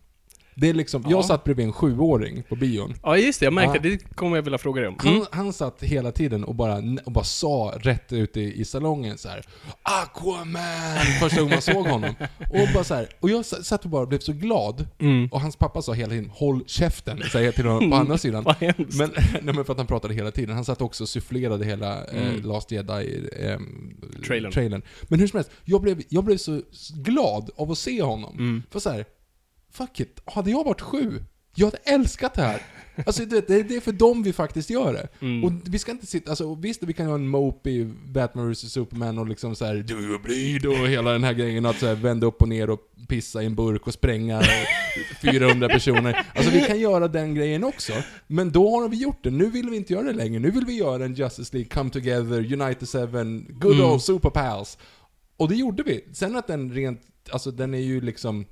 Det är liksom, Ja. jag satt bredvid en sjuåring på bion. ja, just det. Jag märkte det. Det kommer jag vilja fråga dig om. Mm. Han, han satt hela tiden och bara, och bara sa rätt ut i, i salongen så här Aquaman! Första gången man såg honom. Och bara så här, och jag satt och bara blev så glad. Mm. Och hans pappa sa hela tiden 'Håll käften' säger till honom på andra sidan. (laughs) Vad. Men, (laughs) nej, men för att han pratade hela tiden. Han satt också och sufflerade hela eh, Mm. Last Jedi ehm, Trailern. trailern. Men hur som helst, jag blev, jag blev så glad av att se honom. Mm. För så här, fuck it, hade jag varit sju, jag hade älskat det här. Alltså det, det, det är för dem vi faktiskt gör det. Mm. Och vi ska inte sitta, alltså visst vi kan ha en mopey Batman vs Superman och liksom så här Do you bleed? och hela den här grejen att så här, vända upp och ner och pissa i en burk och spränga 400 personer. Alltså vi kan göra den grejen också. Men då har vi gjort det, nu vill vi inte göra det längre. Nu vill vi göra en Justice League, Come Together, Unite Seven, Good Mm. Old Super Pals. Och det gjorde vi. Sen att den rent, alltså den är ju liksom,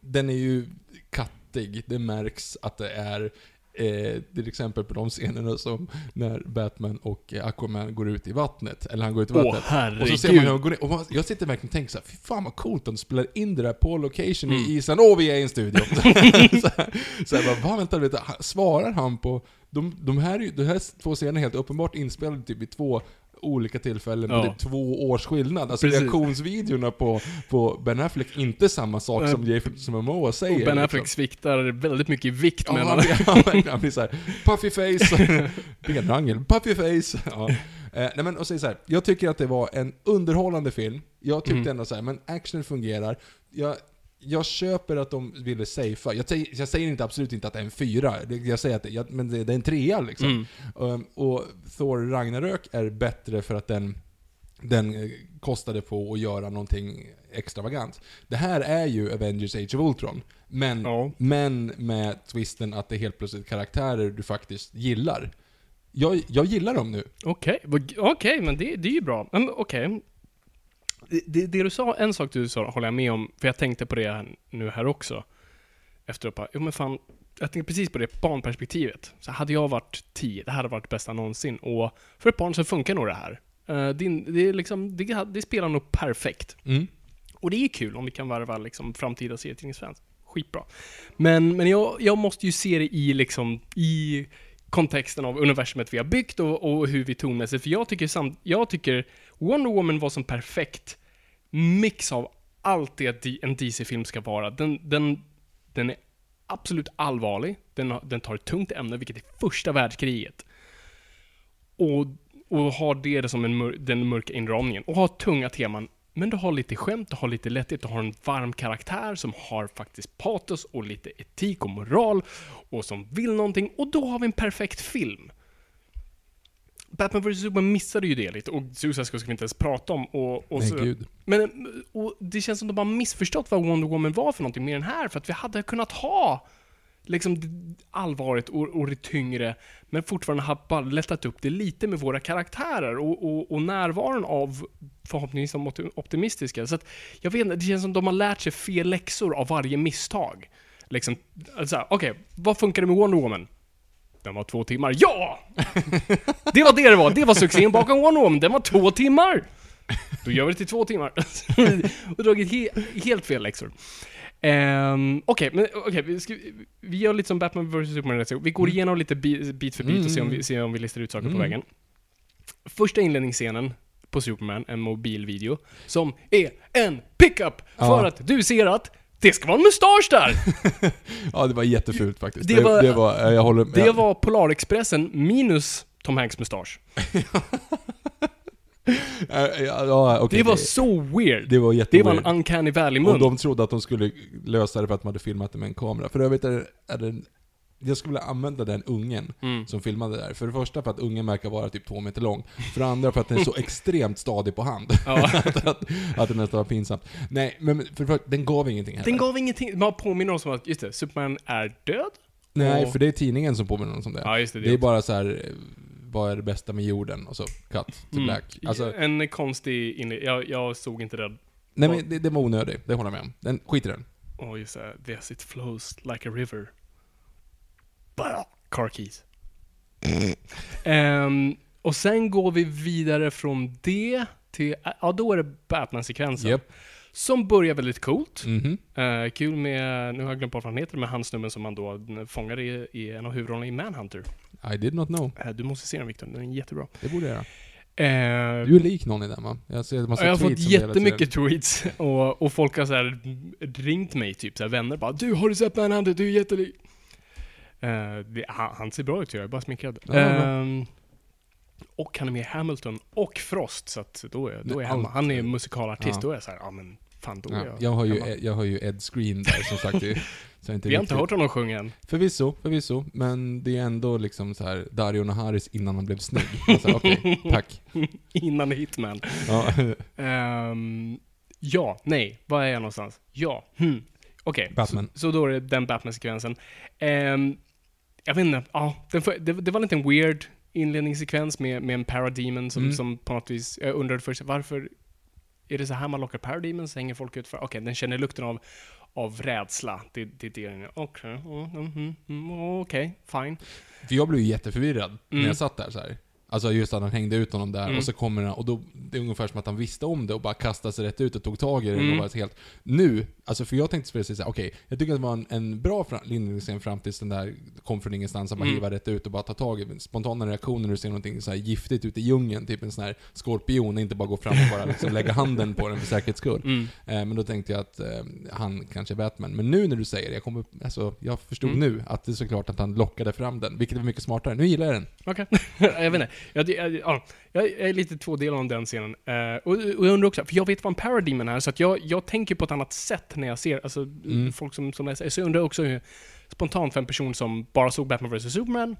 den är ju kattig. Det märks att det är Eh, till exempel på de scenerna som när Batman och eh, Aquaman går ut i vattnet, eller han går ut i Åh, vattnet. och så ser man hur herregud. han går ner, och man, jag sitter verkligen och tänker så här, fy fan vad coolt de spelar in det där på location Mm. i Island, åh vi är i en studio! (laughs) (laughs) så här, bara, vad vänta Han- svarar han på, de, de, här, de här två scenerna är helt uppenbart inspelade typ i två olika tillfällen Ja. på typ två års skillnad. Alltså Precis. reaktionsvideorna på, på Ben Affleck, inte samma sak Nej. som Jason Momoa säger. Och Ben liksom. Affleck sviktar väldigt mycket i vikt Ja, mellan... (laughs) han blir, han blir, han blir såhär, puffy face, (laughs) benrangel, puffy face. Ja. Eh, nej men, och så, så här, jag tycker att det var en underhållande film. Jag tyckte Mm. ändå så här, men action fungerar. Jag, jag köper att de ville safea. Jag, säger- jag säger inte absolut inte att det är en fyra, jag säger att det, jag, men det, det är en trea liksom. Mm. Um, och Thor Ragnarök är bättre för att den, den eh, kostade på att göra någonting extravagant. Det här är ju Avengers Age of Ultron, men, Ja. men med twisten att det är helt plötsligt karaktärer du faktiskt gillar. Jag, jag gillar dem nu. Okej, vad- okej, men det, det är ju bra. Okej. Det, det, det du sa, en sak du sa håller jag med om, för jag tänkte på det här, nu här också. Efter att bara, jo men fan, jag tänkte precis på det barnperspektivet. Så hade jag varit 10, det här hade varit det bästa någonsin. Och för ett barn så funkar nog det här. Eh, det, det, liksom, det, det spelar nog perfekt. Mm. Och det är kul om vi kan varva liksom framtida serietidningsfans. Skitbra. Men, men jag, jag måste ju se det i liksom, i kontexten av universumet vi har byggt och, och hur vi tonmässigt, för jag tycker, samt, jag tycker Wonder Woman var som perfekt mix av allt det en DC-film ska vara. Den, den, den är absolut allvarlig, den, den tar ett tungt ämne, vilket är första världskriget. Och och har det som en mör- den mörka inramningen. Och har tunga teman. Men du har lite skämt, du har lite lätthet, du har en varm karaktär som har faktiskt patos och lite etik och moral och som vill någonting. Och då har vi en perfekt film. Batman vs Superman missade ju det lite och Suicide Squad ska vi inte ens prata om. Och, och Nej, så, gud. Men och det känns som de har missförstått vad Wonder Woman var för någonting mer än här, för att vi hade kunnat ha liksom allvaret och, och det tyngre, men fortfarande ha bara lättat upp det lite med våra karaktärer och, och, och närvaron av förhoppningsvis de opti- optimistiska. Så att, jag vet inte, det känns som de har lärt sig fel läxor av varje misstag. Liksom, alltså, okej, vad funkar det med Wonder Woman? Den var två timmar. Ja! Det var det det var. Det var succén bakom Wonder Woman. Den var två timmar! Då gör vi det till två timmar. (laughs) och dragit he helt fel läxor. Um, Okej, men okej, vi, ska- vi gör lite som Batman vs Superman. Vi går igenom lite bi- bit för bit och ser om vi, ser om vi listar ut saker på vägen. Första inledningsscenen på Superman, en mobilvideo, som är en pickup för Ja. att du ser att det ska vara en mustasch där! (laughs) Ja, det var jättefult faktiskt. Det var- det var jag håller Det var Polarexpressen minus Tom Hanks mustasch. (laughs) Ja, okej, Det var så weird. det var Det jätteweird. var en uncanny valley-mun. Och de trodde att de skulle lösa det för att de hade filmat det med en kamera. För övrigt är det, är det jag skulle vilja använda den ungen Mm. som filmade där. För det första för att ungen verkar vara typ två meter lång. För det andra för att den är så (laughs) extremt stadig på hand. Ja. (laughs) att, att, att det nästan var pinsamt. Nej, men för det första, den gav ingenting heller. Den gav ingenting, man påminner oss om att, just det, Superman är död. Nej, och- för det är tidningen som påminner oss om det. Ja, just det. det är bara så här. vad är det bästa med jorden? Och så cut to Mm. black. Alltså, En konstig inle- jag, jag såg inte det. nej men det, det var onödigt, det håller jag med om. Den, skit i den. Åh, just det. Yes, it flows like a river. Car keys. (laughs) Ehm, och sen går vi vidare från det till, ja då är det Batman-sekvensen. Japp. Som börjar väldigt coolt. Mhm. Eh, kul med, nu har jag glömt bort vad han heter, med han snubben som man då fångar i, i en av huvudrollerna i Manhunter. I did not know. Eh, du måste se den Victor, den är jättebra. Det borde jag göra. Eh, Du är lik någon i den va? Jag ser massa jag har fått jättemycket tweets och, och folk har så här ringt mig, typ så här, vänner bara Du, har du sett Manhunter? Du är jättelik. Eh, det, han, han ser bra ut, jag är bara smickrad. Ja. Ehm, och han är med i Hamilton och Frost, så att då är, då är hemma. Han är musikalartist, Ja. då är jag så här, ja men fan då är Ja, jag jag, har ju, hemma. jag har ju Ed Screen där som sagt. det- (laughs) Så inte Vi har inte hört honom sjunga än. Förvisso, förvisso. Men det är ändå liksom så här Dario Naharis innan han blev snygg. Okej, (laughs) tack. Innan Hitman. Ja. Ehm, ja, nej, var är jag någonstans? Ja, hmm. Okej, Batman. Så, så då är det den Batman-sekvensen. Ehm, jag vet inte, ja, får- det, det var en weird inledningssekvens med, med en Parademon som, Mm. som på något vis, jag undrade först varför är det så här man lockar Parademons? Hänger folk ut för, okej, den känner lukten av, av rädsla. Det, det är det är. Okej, mm, mm, mm, mm, okej, fine. För jag blev ju jätteförvirrad när Mm. jag satt där så här. Alltså just att han hängde ut honom där Mm. och så kommer han, och då, det är ungefär som att han visste om det och bara kastade sig rätt ut och tog tag i det Mm. och var helt... Nu, alltså för jag tänkte precis såhär, okej, jag tycker att det var en, en bra inledningsscen fram tills den där kom från ingenstans, att bara Mm. hiva rätt ut och bara ta tag i spontana reaktioner när du ser någonting så giftigt ute i djungeln, typ en sån här skorpion, inte bara gå fram och bara liksom lägga handen på den för säkerhets skull. Mm. Eh, men då tänkte jag att eh, han kanske är Batman. Men nu när du säger det, jag, kommer, alltså, jag förstod Mm. nu att det är såklart att han lockade fram den, vilket var mycket smartare. Nu gillar jag den. Okej. (laughs) jag vet inte. Jag, jag, ja, jag är lite tvådelad om den scenen. Eh, och, och jag undrar också, för jag vet vad en parademon är, så att jag, jag tänker på ett annat sätt när jag ser, alltså Mm. folk som, som läser. Så jag undrar också hur, spontant för en person som bara såg Batman vs Superman,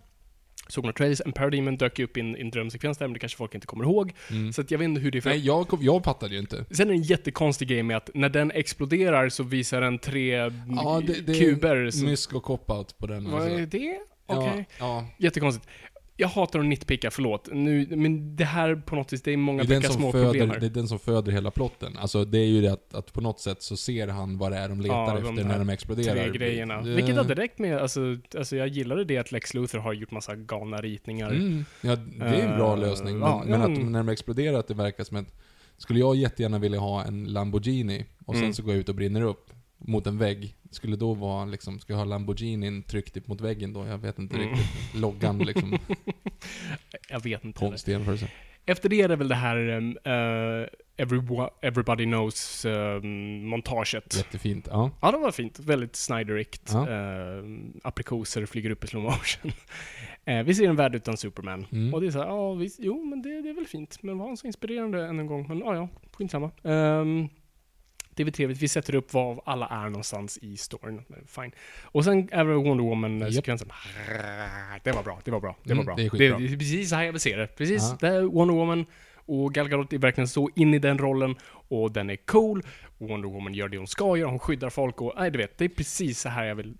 såg några trailers, en parademon dök upp i en, en drömsekvens där, men det kanske folk inte kommer ihåg. Så att jag vet inte hur det är för... Nej, jag, kom- jag fattade ju inte. Sen är det en jättekonstig grej med att när den exploderar så visar den tre Ja, det, det kuber. är som- mysk och cop-out på den. Vad är Alltså. det? Okej. Ja, ja. Jättekonstigt. Jag hatar att nitpicka, förlåt. Nu, men det här på något vis, det är många Det, är små problem föder, här. det är den som föder hela plotten. Alltså det är ju det att, att på något sätt så ser han vad det är de letar Ja, de efter när de exploderar. Tre grejerna. Det- Vilket har direkt med, alltså, alltså jag gillade det att Lex Luthor har gjort massa galna ritningar. Mm, ja, det är en bra Eh, lösning. Men, ja, men att när de exploderar, att det verkar som att... Skulle jag jättegärna vilja ha en Lamborghini och sen Mm. så går jag ut och brinner upp mot en vägg. Skulle då vara liksom, jag ha Lamborghinin tryckt upp mot väggen då? Jag vet inte Mm. riktigt. Loggan liksom. (laughs) Jag vet inte. Konstig jämförelse. Efter det är det väl det här, um, Everyone, Everybody Knows-montaget. Jättefint. Ja. Ja, det var fint. Väldigt Snyderikt. Ja. Eh, aprikoser flyger upp i slow motion. (laughs) eh, vi ser en värld utan Superman. Mm. Och det är så här, ja visst, jo men det, det är väl fint. Men var han så inspirerande än en gång? Men ja, ja, skitsamma. Um, det är väl trevligt. Vi sätter upp var alla är någonstans i storyn. Fine. Och sen är det Wonder Woman-sekvensen. Det var bra, det var bra, det var Mm, bra. det är skitbra. det är precis så här jag vill se det. Precis, Ja. det är Wonder Woman. Och Gal Gadot är verkligen så in i den rollen. Och den är cool. Wonder Woman gör det hon ska göra. Hon skyddar folk och, nej du vet, det är precis så här jag vill...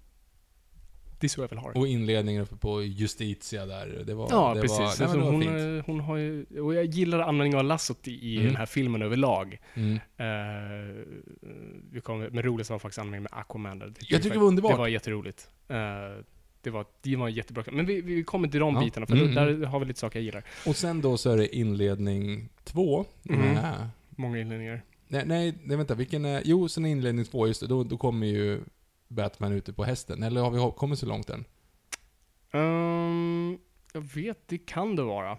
Det är så jag vill ha det. Och inledningen uppe på Justitia där. Det var... Ja, det precis. Var, alltså, det var hon, fint. eh, hon har ju, och jag gillar användningen av lassot i, Mm. den här filmen överlag. Mm. Uh, vi kom, men roligast var faktiskt användningen med Aquaman. där. Jag tycker det var underbart. Det var jätteroligt. Eh, det var, det var jättebra. Men vi, vi kommer till de Ja. bitarna, för Mm, då, mm. där har vi lite saker jag gillar. Och sen då så är det inledning två. Mm. Många inledningar. Nej, nej, nej, vänta. Vilken är... Jo, sen är inledning två, just det. Då, då kommer ju Batman ute på hästen. Eller har vi kommit så långt än? Ehm, jag vet, det kan det vara.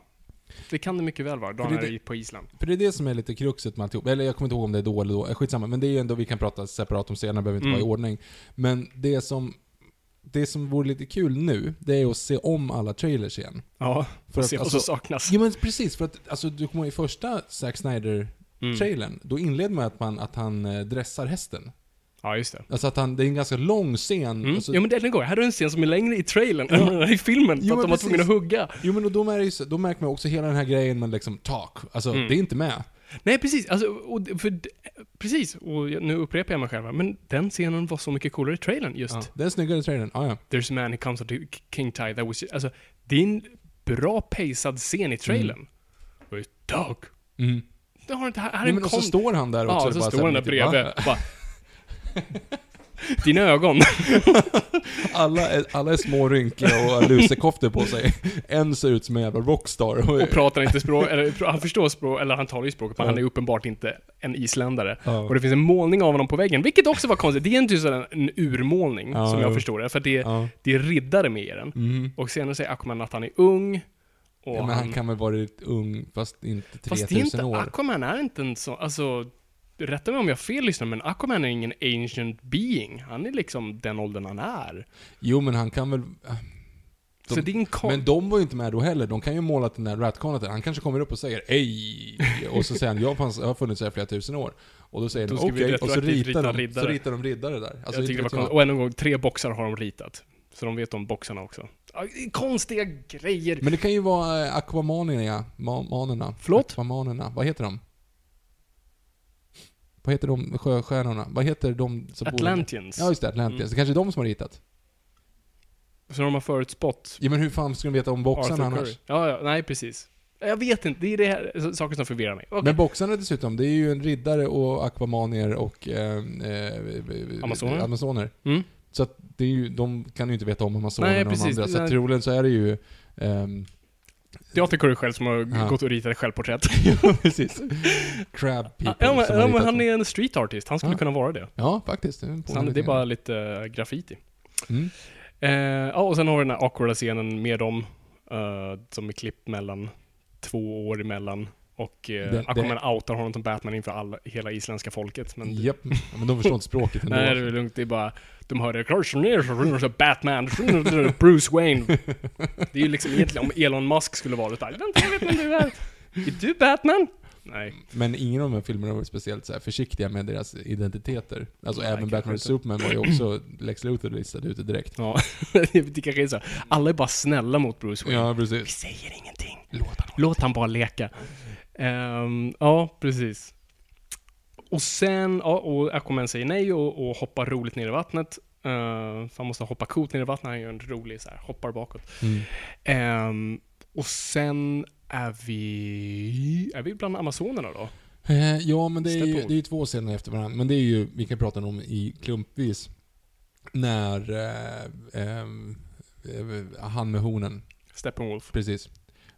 Det kan det mycket väl vara. Då han det- är i- på Island. För det är det som är lite kruxet med alltihop. Eller jag kommer inte ihåg om det är då eller då. Eh, Skitsamma. Men det är ju ändå, vi kan prata separat om senare, behöver inte Mm. vara i ordning. Men det som... Det som vore lite kul nu, det är att se om alla trailers igen. Ja, För att, se vad alltså- som saknas. Jo men precis, för att alltså, du kommer ihåg i första Zack Snyder-trailern, Mm. då inleder man att, man att han eh, dressar hästen. Ja, just det. Alltså att han, det är en ganska lång scen. Mm. Alltså, ja men det går. Här är en scen som är längre i trailern än den i filmen. Jo, för att de var tvungna att hugga. Jo men då, så, då märker man också hela den här grejen med liksom talk. Alltså, Mm. det är inte med. Nej, precis. Alltså, och, för, precis. Och nu upprepar jag mig själv men den scenen var så mycket coolare i trailern just. Ja, det är snyggare trailern. Ah, ja. There's a man who comes to King Tide that was... Alltså, det är en bra pacad scen i trailern. Är Dog. Mm. Det har inte... Här, här är Nej, en men och så står han där också. Ja, och så bara står han där bredvid. Bara, (laughs) Dina ögon. (laughs) Alla är, alla är små rynkiga och har lusekoftor på sig. En ser ut som en jävla rockstar. Och pratar inte språk, eller han förstår språk, eller han talar ju språket, men Ja. han är uppenbart inte en isländare. Ja. Och det finns en målning av honom på väggen, vilket också var konstigt. Det är inte sådär en urmålning, Ja, som jag förstår det. För det, det är riddare med i den. Mm. Och senare säger Aquaman att han är ung. Och Ja, men han kan väl vara ung, fast inte Fast det är 3000 inte, år. Aquaman är inte en sån, alltså... Rätta mig om jag har fel lyssnare, men Aquaman är ingen ancient being. Han är liksom den åldern han är. Jo, men han kan väl... så är en kon... Men de var ju inte med då heller. De kan ju måla den där ratconet. Han kanske kommer upp och säger Ej! Och så säger han jag, fanns, har funnits här flera tusen år. Och då säger de okej, och så ritar rita de, så riddare. ritar de riddare där. Alltså, jag tycker det var. Och än en gång, tre boxar har de ritat. Så de vet om boxarna också. Konstiga grejer. Men det kan ju vara eh, akvamanerna, ma- manerna. Förlåt? Akvamanerna, vad heter de? Vad heter de sjöstjärnorna? Vad heter de som bor där? Atlanteans. Ja just det, Atlanteans. Mm. Det kanske är de som har ritat. Så de har förutspått Ja men hur fan ska de veta om boxarna Arthur annars? Ja, ja, nej precis. Jag vet inte, det är det här saker som förvirrar mig. Okej. Men boxarna dessutom, det är ju en riddare och akvamanier och eh, eh, Amazoner. amazoner. Mm. Så att det är ju, de kan ju inte veta om amazonerna och de andra. Så Nej. troligen så är det ju... ehm, Curry själv som har Ja. gått och ritat ett självporträtt. (laughs) precis. Crab people Ja, men, ja, men han är en street artist. Han skulle Ja. kunna vara det. Ja, faktiskt. Det är, han, det är bara lite eh, graffiti. Mm. Eh, och sen har vi den här awkwarda scenen med dem, eh, som är klippt mellan två år emellan. Och eh, Det- Aquaman outar honom som Batman inför alla, hela isländska folket. Men Japp, ja, men de förstår inte språket ändå. Nej, det är lugnt. Det är bara... De hörde "Kanske ner Batman, Bruce Wayne. Det är ju liksom egentligen om Elon Musk skulle vara där. Vänta, jag vet vem du är. Är du Batman? Nej. Men ingen av de här filmerna var speciellt så försiktiga med deras identiteter. Alltså Nej, även Batman och inte. Superman var ju också, (clears throat) Lex Luthor listade ut det direkt. Ja, (laughs) det kanske är så. Alla är bara snälla mot Bruce Wayne. Ja, Vi precis. säger ingenting. Låt han Låt han bara leka. Ehm, ja, precis. Och sen, ja, och Aquaman säger nej och, och hoppar roligt ner i vattnet. Uh, för han måste hoppa coolt ner i vattnet, han gör en rolig så här, hoppar bakåt. Mm. Ehm, och sen är vi... Är vi bland Amazonerna då? Eh, ja, men det är, ju, det är ju två scener efter varandra. Men det är ju, vi kan prata om i klumpvis. När eh, eh, han med hornen, Steppenwolf. precis.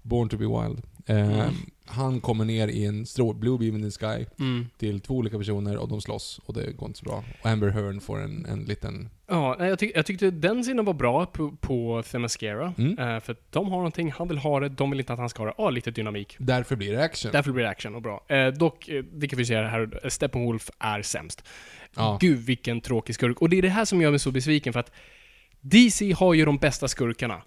Born to be wild. Eh, Han kommer ner i en strå, blue beam in the sky Mm. till två olika personer och de slåss och det går inte så bra. Och Amber Hearn får en, en liten... Ja, jag, tyck, jag tyckte den scenen var bra på, på Themyscira. Mm. Eh, för att de har någonting, han vill ha det, de vill inte att han ska ha det. Ja, lite dynamik. Därför blir det action. Därför blir det action och bra. Eh, dock, eh, det kan vi säga här, Steppenwolf är sämst. Ja. Gud vilken tråkig skurk. Och det är det här som gör mig så besviken för att DC har ju de bästa skurkarna.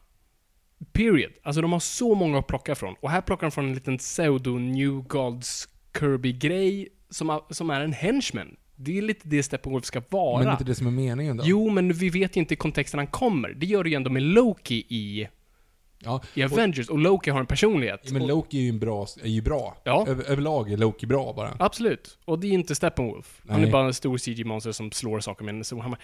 Period. Alltså de har så många att plocka från. Och här plockar de från en liten pseudo New Gods Kirby-grej som, som är en henchman. Det är lite det Steppenwolf ska vara. Men det är inte det som är meningen då? Jo, men vi vet ju inte kontexten han kommer. Det gör det ju ändå med Loki i, Ja. i Avengers, och Loki har en personlighet. Ja, Men Och- Loki är ju, en bra, är ju bra. Ja. Över, överlag är Loki bra bara. Absolut. Och det är inte Steppenwolf. Han Nej. är bara en stor CG-monster som slår saker med en stor hammare.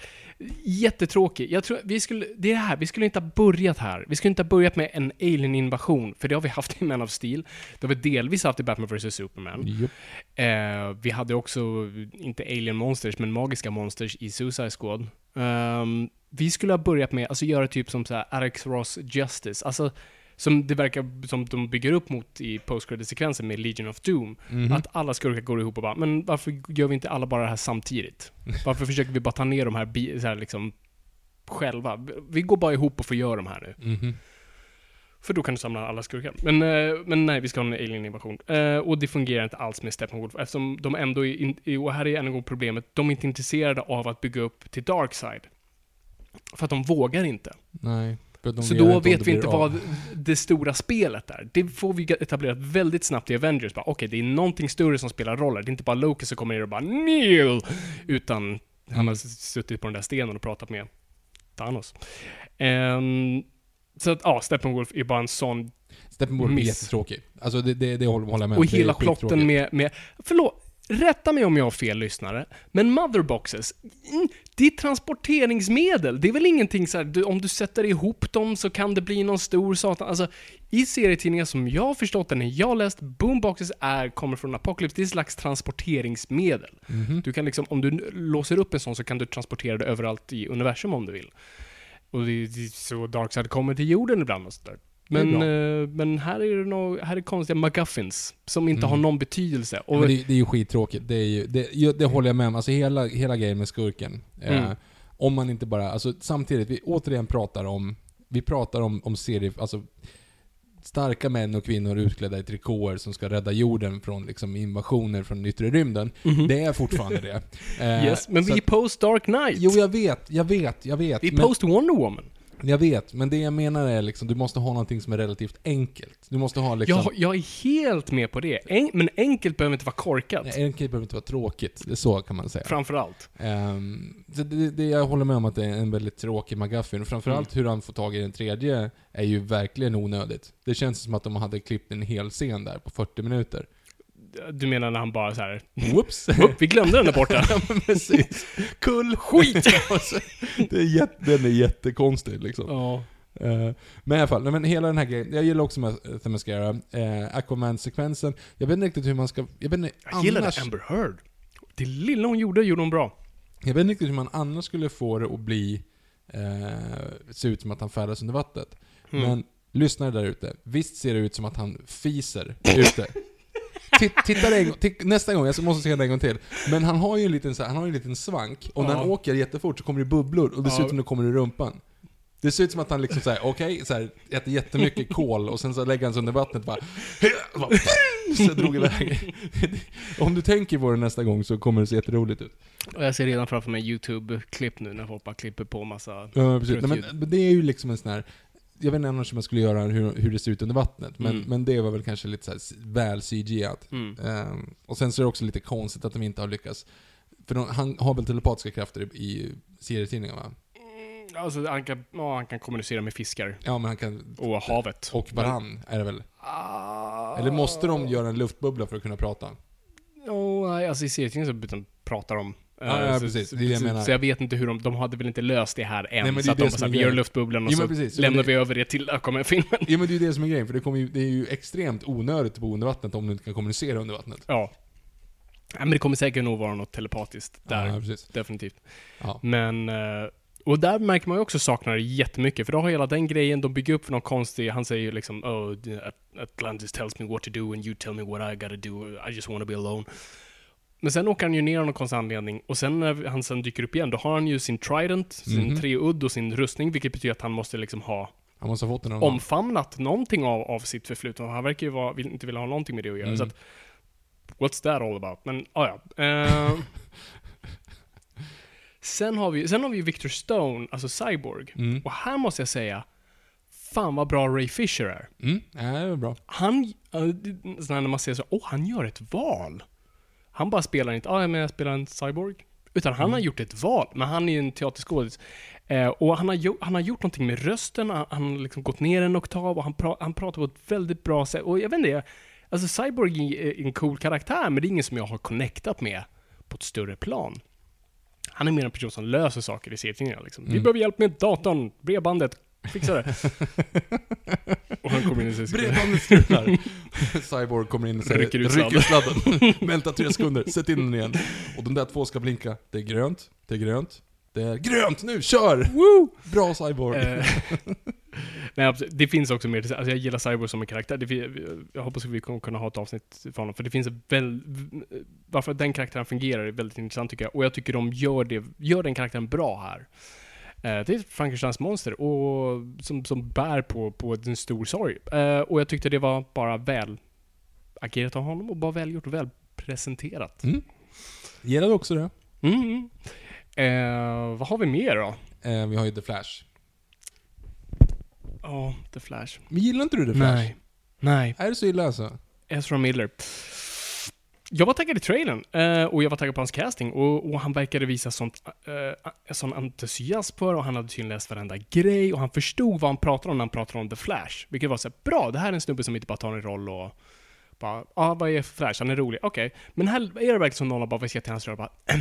Jättetråkig. Jag tror, vi skulle, det är det här, vi skulle inte ha börjat här. Vi skulle inte ha börjat med en alien-invasion, för det har vi haft i Man of Steel. Det har vi delvis haft i Batman vs. Superman. Japp. Eh, vi hade också, inte alien monsters, men magiska monsters i Suicide Squad. Ehm, vi skulle ha börjat med, alltså göra typ som så här Alex Ross Justice, alltså som det verkar som de bygger upp mot i post sekvensen med Legion of Doom. Mhm. Att alla skurkar går ihop och bara, men varför gör vi inte alla bara det här samtidigt? Varför försöker vi bara ta ner de här, så här liksom, själva? Vi går bara ihop och får göra de här nu. Mhm. För då kan du samla alla skurkar. Men, eh, men nej, vi ska ha en alien-invasion. Eh, och det fungerar inte alls med Steppenwolf, eftersom de ändå är, in, och här är än en gång problemet, de är inte intresserade av att bygga upp till Darkside. För att de vågar inte. Nej. Så då vet vi inte av. vad det stora spelet är. Det får vi etablerat väldigt snabbt i Avengers. Okej, det är någonting större som spelar roller. Det är inte bara Loki som kommer ner och bara Neil! Utan han har suttit på den där stenen och pratat med Thanos. Ehm, så att, ja, Steppenwolf är bara en sån... Steppenwolf är miss. jättetråkig. Alltså det, det, det håller jag med om. Och är hela plotten med, med... Förlåt, rätta mig om jag har fel lyssnare, men motherboxes, mm, det är transporteringsmedel. Det är väl ingenting så här, du, om du sätter ihop dem så kan det bli någon stor satan. Alltså, i serietidningar som jag har förstått det när jag läst, boomboxes är, kommer från Apocalypse, det är ett slags transporteringsmedel. Mhm. Du kan liksom, om du låser upp en sån så kan du transportera det överallt i universum om du vill. Och det är så Darkseid kommer till jorden ibland och sådär. Men, eh, men här är det nog, här är konstiga McGuffins som inte Mm. har någon betydelse. Och, Men det, det är ju skittråkigt. Det, är ju, det, det håller jag med om. Alltså hela, hela grejen med skurken. Eh, Mm. om man inte bara, alltså samtidigt, vi återigen pratar om, vi pratar om, om serier, alltså starka män och kvinnor utklädda i trikåer som ska rädda jorden från liksom invasioner från yttre rymden. Mhm. Det är fortfarande det. (laughs) Eh, yes, men vi är post Dark Knight. Jo, jag vet, jag vet, jag vet. vi är post Wonder Woman. Jag vet, men det jag menar är liksom, du måste ha någonting som är relativt enkelt. Du måste ha liksom... Jag, jag är helt med på det. En, men enkelt behöver inte vara korkat. Nej, enkelt behöver inte vara tråkigt, så kan man säga. Framförallt. Ehm, så det, det, jag håller med om att det är en väldigt tråkig McGuffin. Framförallt Mm. hur han får tag i den tredje är ju verkligen onödigt. Det känns som att de hade klippt en hel scen där på 40 minuter. Du menar när han bara så här. Whoops! (laughs) "Upp, vi glömde den där borta. (laughs) ja, men precis. Kull skit! (laughs) det är jätte, den är jättekonstig liksom. ja. Eh, men i alla fall, nej, men hela den här grejen. Jag gillar också med uh, Themyscira. Uh, Aquaman-sekvensen. Jag vet inte riktigt hur man ska... Jag vet inte, Jag gillade annars, Amber Heard. Det lilla hon gjorde, gjorde hon bra. jag vet inte riktigt hur man annars skulle få det att bli... Uh, se ut som att han färdas under vattnet. Mm. Men lyssnare där ute. Visst ser det ut som att han fiser ute. Titt, titta en nästa gång, jag måste se det en gång till. Men han har ju en liten, han har en liten svank, och när han åker jättefort så kommer det bubblor, och det ser Ja. ut som det kommer i rumpan. Det ser ut som att han liksom såhär, okej, så här, äter jättemycket kol och sen så lägger han sig under vattnet och bara, och (laughs) bara så drog iväg. (laughs) Om du tänker på det nästa gång så kommer det se jätteroligt ut. Och jag ser redan framför mig YouTube-klipp nu när folk bara klipper på massa... Ja, precis. Nej, men det är ju liksom en sån här, jag vet inte annars hur man skulle göra hur, hur det ser ut under vattnet, men, Mm. men det var väl kanske lite så här väl CG-at. Mm. Ehm, och sen så är det också lite konstigt att de inte har lyckats, för de, han har väl telepatiska krafter i, i serietidningarna va? Alltså, han kan, ja, han kan kommunicera med fiskar. Ja men han kan, Och havet. och varann är det väl? Ah. Eller måste de göra en luftbubbla för att kunna prata? Oh, nej, alltså i serietidningen så pratar de. Ja, Eh, ja, så, precis. Så, Det är det jag menar. så jag vet inte hur de, de hade väl inte löst det här än. Nej, men det så att de bara, vi gör luftbubblan och Jo, så precis. lämnar vi över det till Aquaman-filmen. Ja men det är ju det som är grejen, för det, kommer ju, det är ju extremt onödigt bo under vattnet om du inte kan kommunicera under vattnet. ja. ja. Men det kommer säkert nog vara något telepatiskt där. Ja. Definitivt. Ja. Men... eh, Och där märker man ju också saknar det jättemycket, för då har hela den grejen, de bygger upp för någon konstig, han säger ju liksom oh, Atlantis tells me what to do and you tell me what I gotta do, I just wanna be alone. Men sen åker han ju ner av någon konstig anledning, och sen när han sen dyker upp igen, då har han ju sin trident, sin Mhm. treudd och sin rustning, vilket betyder att han måste liksom ha Han måste ha fått den någon. omfamnat någonting av, av sitt förflutna. Han verkar ju vara, vill, inte vilja ha någonting med det att göra. Mm. Så att, what's that all about? Men, ah, ja. Eh, (laughs) sen, har vi, sen har vi Victor Stone, alltså Cyborg. Mm. Och här måste jag säga, fan vad bra Ray Fisher är. Mm. Ja, det är bra. Han, när man ser så, åh, han gör ett val. Han bara spelar inte, ah, men jag spelar en cyborg. Utan han har gjort ett val, men han är ju en teaterskådis. Eh, och han har, han har gjort någonting med rösten, han han har liksom gått ner en oktav och han, pra, han pratar på ett väldigt bra sätt. Och jag vet inte, alltså Cyborg är en cool karaktär, men det är ingen som jag har connectat med på ett större plan. Han är mer en person som löser saker i serietidningar liksom. Vi Mm. behöver hjälp med datorn, bredbandet, (laughs) fixa det. (laughs) och han kommer in och säger Bredbandet strular. (laughs) Cyborg kommer in och säger Rycker ut rycker sladden. Vänta tre sekunder, sätt in den igen. Och de där två ska blinka. Det är grönt, det är grönt, det är grönt, nu kör! Woo! Bra Cyborg. Eh, Nej, det finns också mer alltså jag gillar Cyborg som en karaktär. Det, jag hoppas att vi kommer kunna ha ett avsnitt för honom, för det finns väl, varför den karaktären fungerar är väldigt intressant tycker jag. Och jag tycker de gör, det, gör den karaktären bra här. Eh, det är Frankensteins monster och, som, som bär på, på en stor sorg. Eh, och jag tyckte det var bara väl agerat av honom och bara välgjort och väl presenterat. Mm. Gillade också det. Mm. Eh, vad har vi mer då? Eh, vi har ju The Flash. Ja, The Flash. Men gillar inte du The Flash? Nej. Nej. Är det så illa alltså? Ezra Miller. Jag var taggad i trailern eh, och jag var taggad på hans casting och, och han verkade visa sånt, eh, sån entusiasm för och han hade tydligen läst varenda grej och han förstod vad han pratade om när han pratade om The Flash. Vilket var så här, bra, det här är en snubbe som inte bara tar en roll och bara, ja, ah, vad är Flash? Han är rolig. Okej. Men här är det verkligen som någon har bara viskat till hans röra, och bara, (clears throat)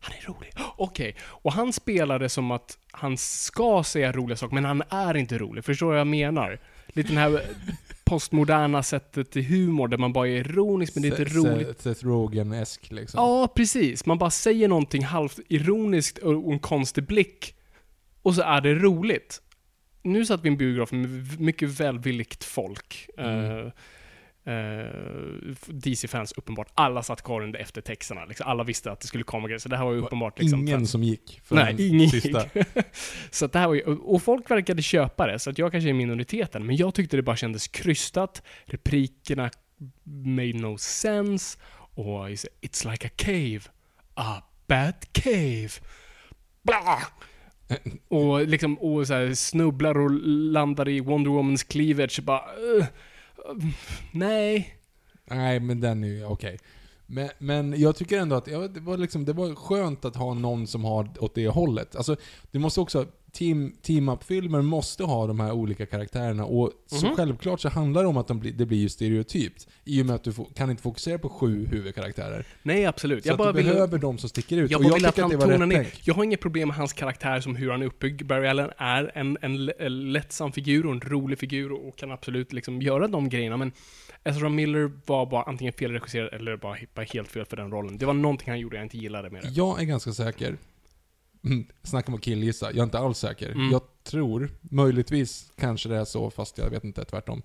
han är rolig. Okej. Och han spelade som att han ska säga roliga saker, men han är inte rolig. Förstår du vad jag menar? Lite den här postmoderna sättet till humor där man bara är ironisk men det är inte roligt. Seth Rogen-esk liksom. Ja, precis. Man bara säger någonting halvt ironiskt och en konstig blick. Och så är det roligt. Nu satt vi i en biograf med mycket välvilligt folk. Mm. Eh, DC-fans uppenbart. Alla satt kvar under eftertexterna. Liksom. Alla visste att det skulle komma grejer. Så det här var ju uppenbart. Liksom, Ingen fans- som gick för Nej, ingen sista. gick. (laughs) så att det här var ju, och folk verkade köpa det, så att jag kanske är minoriteten, men jag tyckte det bara kändes krystat. Replikerna made no sense. Och it's like a cave. A bad cave. Blah! (laughs) Och liksom, och så här, snubblar och landar i Wonder Womans cleavage. Bara, uh, nej. Nej, men den är ju okej. Okay. Men, men jag tycker ändå att ja, det, var liksom, det var skönt att ha någon som har åt det hållet. Alltså, det måste också... Team, team-up-filmer måste ha de här olika karaktärerna och så Mhm. självklart så handlar det om att de blir, det blir ju stereotypt. I och med att du kan inte fokusera på sju huvudkaraktärer. Nej, absolut. Så jag bara du ville- behöver de som sticker ut. Jag och jag vill att att det var rätt tänk. Jag har inget problem med hans karaktär som hur han är uppbyggd. Barry Allen är en, en, en lättsam figur och en rolig figur och kan absolut liksom göra de grejerna. Men Ezra Miller var bara antingen felregisserad eller bara, bara helt fel för den rollen. Det var någonting han gjorde jag inte gillade med det. Jag är ganska säker. Mm, Snacka om att killgissa. Jag är inte alls säker. Mm. Jag tror, möjligtvis kanske det är så, fast jag vet inte, tvärtom.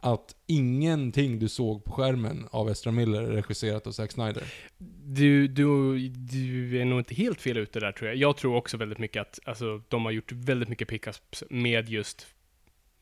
Att ingenting du såg på skärmen av Ezra Miller är regisserat av Zack Snyder. Du, du, du är nog inte helt fel ute där tror jag. Jag tror också väldigt mycket att alltså, de har gjort väldigt mycket pickups med just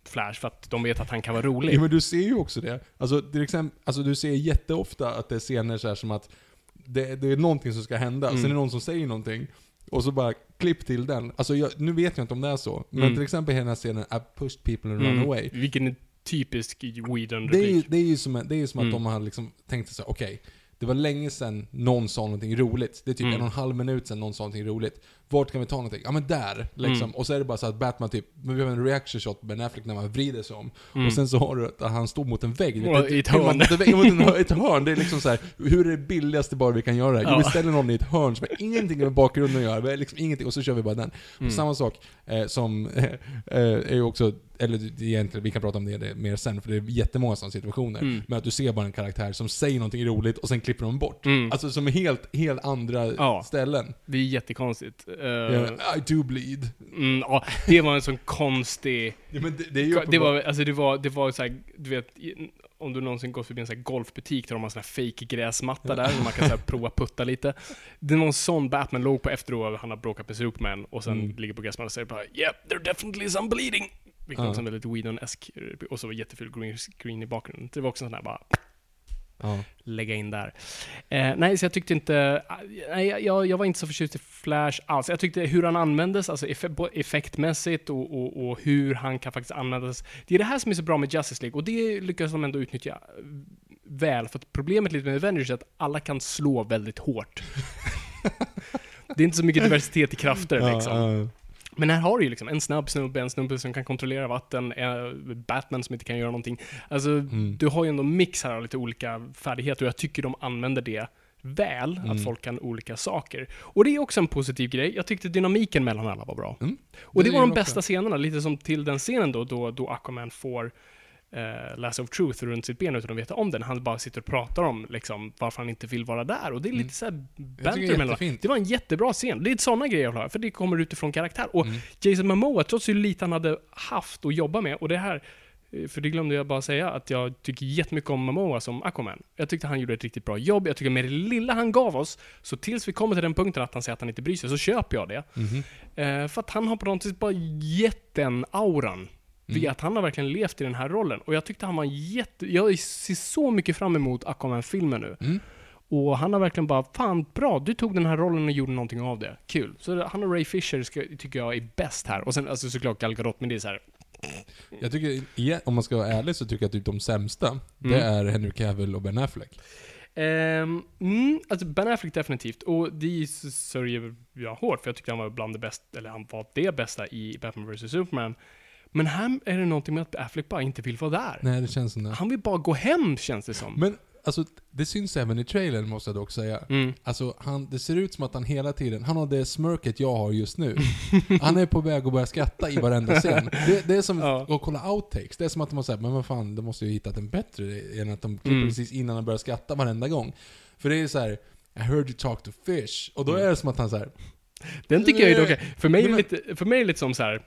Flash för att de vet att han kan vara rolig. Ja, men du ser ju också det. Alltså, till exempel, alltså du ser jätteofta att det är scener så som att det, det är någonting som ska hända, Mm. sen är det någon som säger någonting, och så bara klipp till den. Alltså jag, nu vet jag inte om det är så, men Mm. till exempel här scenen, I pushed people and run Mm. away. Vilken är typisk Det är, ju- Whedon-replik. det är ju som, det är ju som att Mm. de har liksom tänkt sig okej, det var länge sedan någon sa någonting roligt. Det är typ Mm. en och en halv minut sedan någon sa någonting roligt. Vart kan vi ta någonting? Ja men där! Liksom. Mm. Och så är det bara så att Batman typ, men vi har en reaction shot med Ben Affleck när man vrider sig om. Mm. Och sen så har du att han står mot en vägg. Och i ett Hur man- hörn. mot en vägg, mot en hör- ett hörn. Det är liksom så här, hur är det billigaste bara vi kan göra det här? Jo, Ja. vi ställer någon i ett hörn som har ingenting med bakgrunden att göra. Liksom ingenting, och så kör vi bara den. Mm. Samma sak eh, som eh, är ju också, eller egentligen, vi kan prata om det, mer sen, för det är jättemånga sådana situationer. Mm. Men att du ser bara en karaktär som säger någonting roligt och sen klipper de bort. Mm. Alltså som helt, helt andra Ja. ställen. Det är jättekonstigt. Eh, Ja, I do bleed. mm, ja, det var en sån konstig... Ja, men det, det är ju Det var, alltså det var, det var så här, du vet, om du någonsin gått förbi en sån här golfbutik där de har en sån här fake gräsmatta där, och man kan så här (laughs) prova putta lite. Det var en sån Batman låg på efter då han har bråkat med Superman, och sen Mm. ligger på gräsmattan och säger bara “Yep, there definitely some bleeding”. Vilket Ja. också är väldigt Whedon-esk, och så var jätteful green screen i bakgrunden. Det var också en sån här bara, Ja. lägga in där. Eh, nej, så jag tyckte inte... Nej, jag, jag var inte så förtjust i Flash alls. Jag tyckte hur han användes, alltså eff effektmässigt och, och, och hur han kan faktiskt användas. Det är det här som är så bra med Justice League och det lyckas de ändå utnyttja eh, väl. För att problemet lite med Avengers är att alla kan slå väldigt hårt. (laughs) det är inte så mycket diversitet i krafter liksom. Ja, Men här har du ju liksom en snabb snubbe, en snubbe som kan kontrollera vatten, eh, Batman som inte kan göra någonting. Alltså, Mm. du har ju ändå mix här av lite olika färdigheter och jag tycker de använder det väl, Mm. att folk kan olika saker. Och det är också en positiv grej. Jag tyckte dynamiken mellan alla var bra. Mm. Och det Det var de bästa också. scenerna, lite som till den scenen då, då, då Aquaman får eh, Lasso of Truth runt sitt ben utan att veta om den. Han bara sitter och pratar om liksom, varför han inte vill vara där. Och det är lite såhär Mm. det är banter mellan. Det var en jättebra scen. Det är sådana grejer jag vill ha, för det kommer utifrån karaktär. Och Mm. Jason Momoa, trots hur lite han hade haft att jobba med, och det här eh, för det glömde jag bara säga, att jag tycker jättemycket om Momoa som Aquaman. Jag tyckte han gjorde ett riktigt bra jobb, jag tycker med det lilla han gav oss, så tills vi kommer till den punkten att han säger att han inte bryr sig, så köper jag det. Mhm. Eh, för att han har på något sätt bara gett den auran. Vid att han har verkligen levt i den här rollen. Och jag tyckte han var jätte... Jag ser så mycket fram emot Aquaman-filmen nu. Mm. Och han har verkligen bara, fan bra, du tog den här rollen och gjorde någonting av det. Kul. Så det- han och Ray Fisher ska, tycker jag är bäst här. Och sen alltså såklart Gal Gadot, men det är så här. Jag tycker, om man ska vara ärlig så tycker jag att typ de sämsta, det Mm. är Henry Cavill och Ben Affleck. Ehm, mm, alltså Ben Affleck definitivt. Och det sörjer jag hårt, för jag tyckte han var bland det bästa, eller han var det bästa i Batman vs Superman. Men här är det någonting med att Affleck bara inte vill vara där. Nej, det känns som det. Han vill bara gå hem, känns det som. Men, alltså, det syns även i trailern måste jag dock säga. Mm. Alltså, han, det ser ut som att han hela tiden, han har det smörket jag har just nu. (laughs) Han är på väg att börja skratta i varenda scen. Det, det är som Ja. att kolla outtakes. Det är som att de har sagt, men vad fan, de måste ju ha hittat en bättre än att de klipper Mm. precis innan han börjar skratta varenda gång. För det är så här. I heard you talk to fish. Och då Mm. är det som att han så här. Den tycker jag är okej. För mig är lite, för mig är det lite som så här.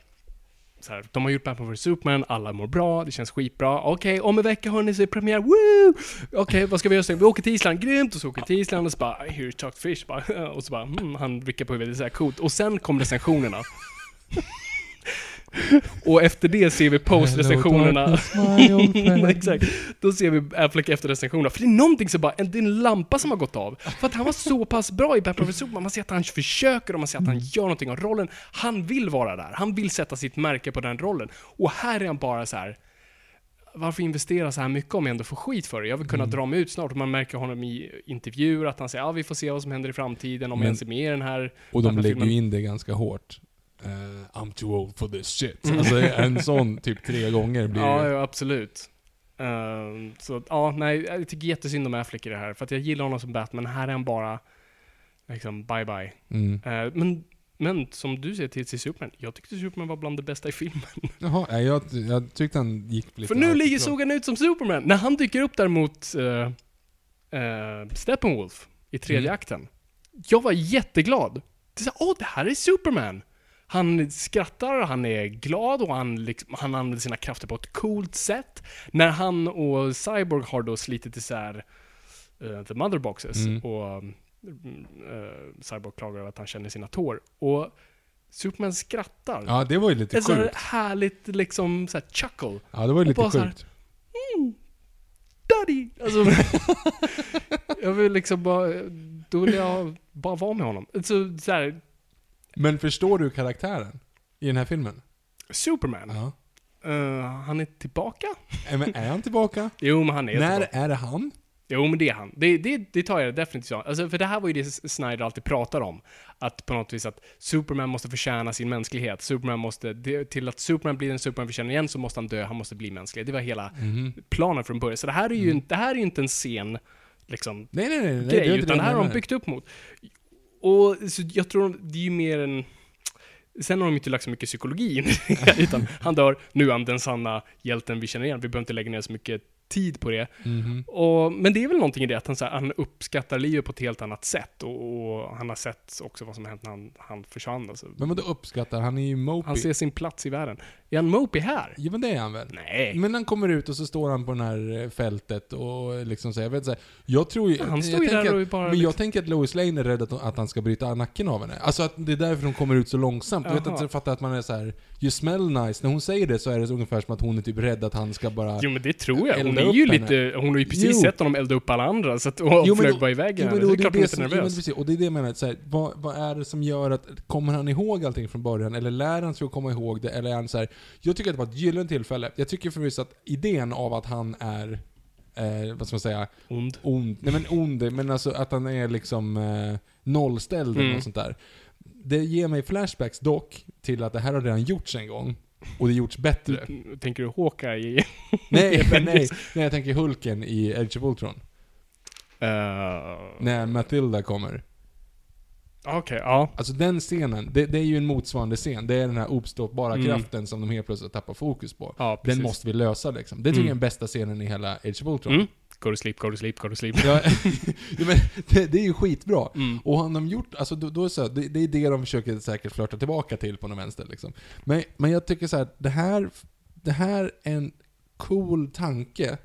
Så här, de har gjort Batman vs Superman, alla mår bra, det känns skitbra. Okej, om en vecka hörni så är det premiär, woo! Okej, vad ska vi göra sen? Vi åker till Island, grymt! Och så åker vi till Island och så bara, here hear you talk fish, bara, (laughs) och så bara, mm, han vrickar på huvudet, det är så här coolt. Och sen kom recensionerna och efter det ser vi post-recensionerna. (laughs) Exakt. Då ser vi Affleck efter recensionerna. För det är någonting som bara, det är en lampa som har gått av. För att han var så pass bra i Batman vs Superman. Man ser att han försöker och man ser att han gör någonting av rollen. Han vill vara där. Han vill sätta sitt märke på den rollen. Och här är han bara så här. Varför investera så här mycket om jag ändå får skit för det? Jag vill kunna dra mig ut snart. Man märker honom i intervjuer att han säger ja vi får se vad som händer i framtiden, om Men- jag ens är med i den här Och de lägger Batman-filmen." ju in det ganska hårt. Eh, I'm too old for this shit. Alltså en sån typ tre gånger blir Ja, ja absolut. Ehm, så ja, nej, jag tycker jättesynd om Affleck i det här. För att jag gillar honom som Batman. Här är han bara liksom bye bye. Mm. Eh, men, men som du säger till, till Superman, jag tyckte Superman var bland det bästa i filmen. Jaha, jag, jag tyckte han gick lite För nu ligger såg han ut som Superman. När han dyker upp där mot uh, Steppenwolf i tredje Mm. akten. Jag var jätteglad. Det är så, åh, det här är Superman! Han skrattar, han är glad och han, liksom, han använder sina krafter på ett coolt sätt. När han och Cyborg har då slitit isär uh, the mother boxes Mm. och uh, Cyborg klagar över att han känner sina tår. Och Superman skrattar. Ja, det var ju lite Ett sjukt. härligt liksom så här chuckle. Ja, det var ju lite så här- sjukt. Daddy! Alltså, (laughs) jag vill liksom bara, då vill jag bara vara med honom. Så, så här, Men förstår du karaktären i den här filmen? Superman, Ja. eh, han är tillbaka? Är, men är han tillbaka? (laughs) Jo, men han är När tillbaka. är det han? Jo, men det är han. Det, det, det tar jag definitivt så. Alltså, för det här var ju det Snyder alltid pratar om. Att på något vis att Superman måste förtjäna sin mänsklighet. Superman måste, det, till att Superman blir en Superman känner igen så måste han dö, han måste bli mänsklig. Det var hela Mhm. planen från början. Så det här är ju, inte, det här är ju inte en sen, liksom, Nej, nej, nej. nej grej, är inte utan det här har de byggt upp mot. Och så jag tror det är ju mer en... Sen har de inte lagt så mycket psykologi in i det, (laughs) utan han dör, nu är han den sanna hjälten vi känner igen. Vi behöver inte lägga ner så mycket tid på det. Mhm. Och, men det är väl någonting i det att han, så här, han uppskattar livet på ett helt annat sätt. Och, och han har sett också vad som hänt när han, han försvann. Alltså. Men vadå uppskattar? Han är ju mopey. Han ser sin plats i världen. Är han mopey här? Ja men det är han väl? Nej. Men han kommer ut och så står han på det här eh, fältet och liksom säger, jag vet så här, jag tror ju... Han står ju där och att, bara Men liksom- jag tänker att Lois Lane är rädd att, att han ska bryta nacken av henne. Alltså att det är därför de kommer ut så långsamt. Jag vet Jaha. inte, jag fattar att man är så här. you smell nice. När hon säger det så är det så ungefär som att hon är typ rädd att han ska bara... Jo men det tror jag. Hon är ju lite, hon har ju precis Jo. sett honom elda upp alla andra så att, och Jo, flög bara iväg Jo, men då, det är klart det hon är lite jo, men nervös. precis, och det är det jag menar, så här, vad, vad är det som gör att, kommer han ihåg allting från början? Eller lär han sig att komma ihåg det? Eller är han så här, jag tycker att det var ett gyllene tillfälle. Jag tycker förvisso att idén av att han är, eh, vad ska man säga, Ond. ond, nej men ond, men alltså att han är liksom eh, nollställd eller Mm. något sånt där. Det ger mig flashbacks dock till att det här har redan gjorts en gång. Och det gjorts bättre. Tänker du Hawkeye? nej, (laughs) nej, nej, jag tänker Hulken i Age of Ultron. Uh, När Matilda kommer. Okej, ja. Alltså den scenen, det, det är ju en motsvarande scen. Det är den här ostoppbara Mm. kraften som de helt plötsligt tappar fokus på. Ja, den måste vi lösa liksom. Det tycker Mm. jag är den bästa scenen i hela Age of Ultron. Mm. Go to sleep, go to sleep, go to sleep. (laughs) Ja, men det, det är ju skitbra. Mm. Och har de gjort, alltså då, då är det, så här, det, det är det de försöker säkert flörta tillbaka till på något vänster liksom. Men, men jag tycker så här, det här, det här är en cool tanke.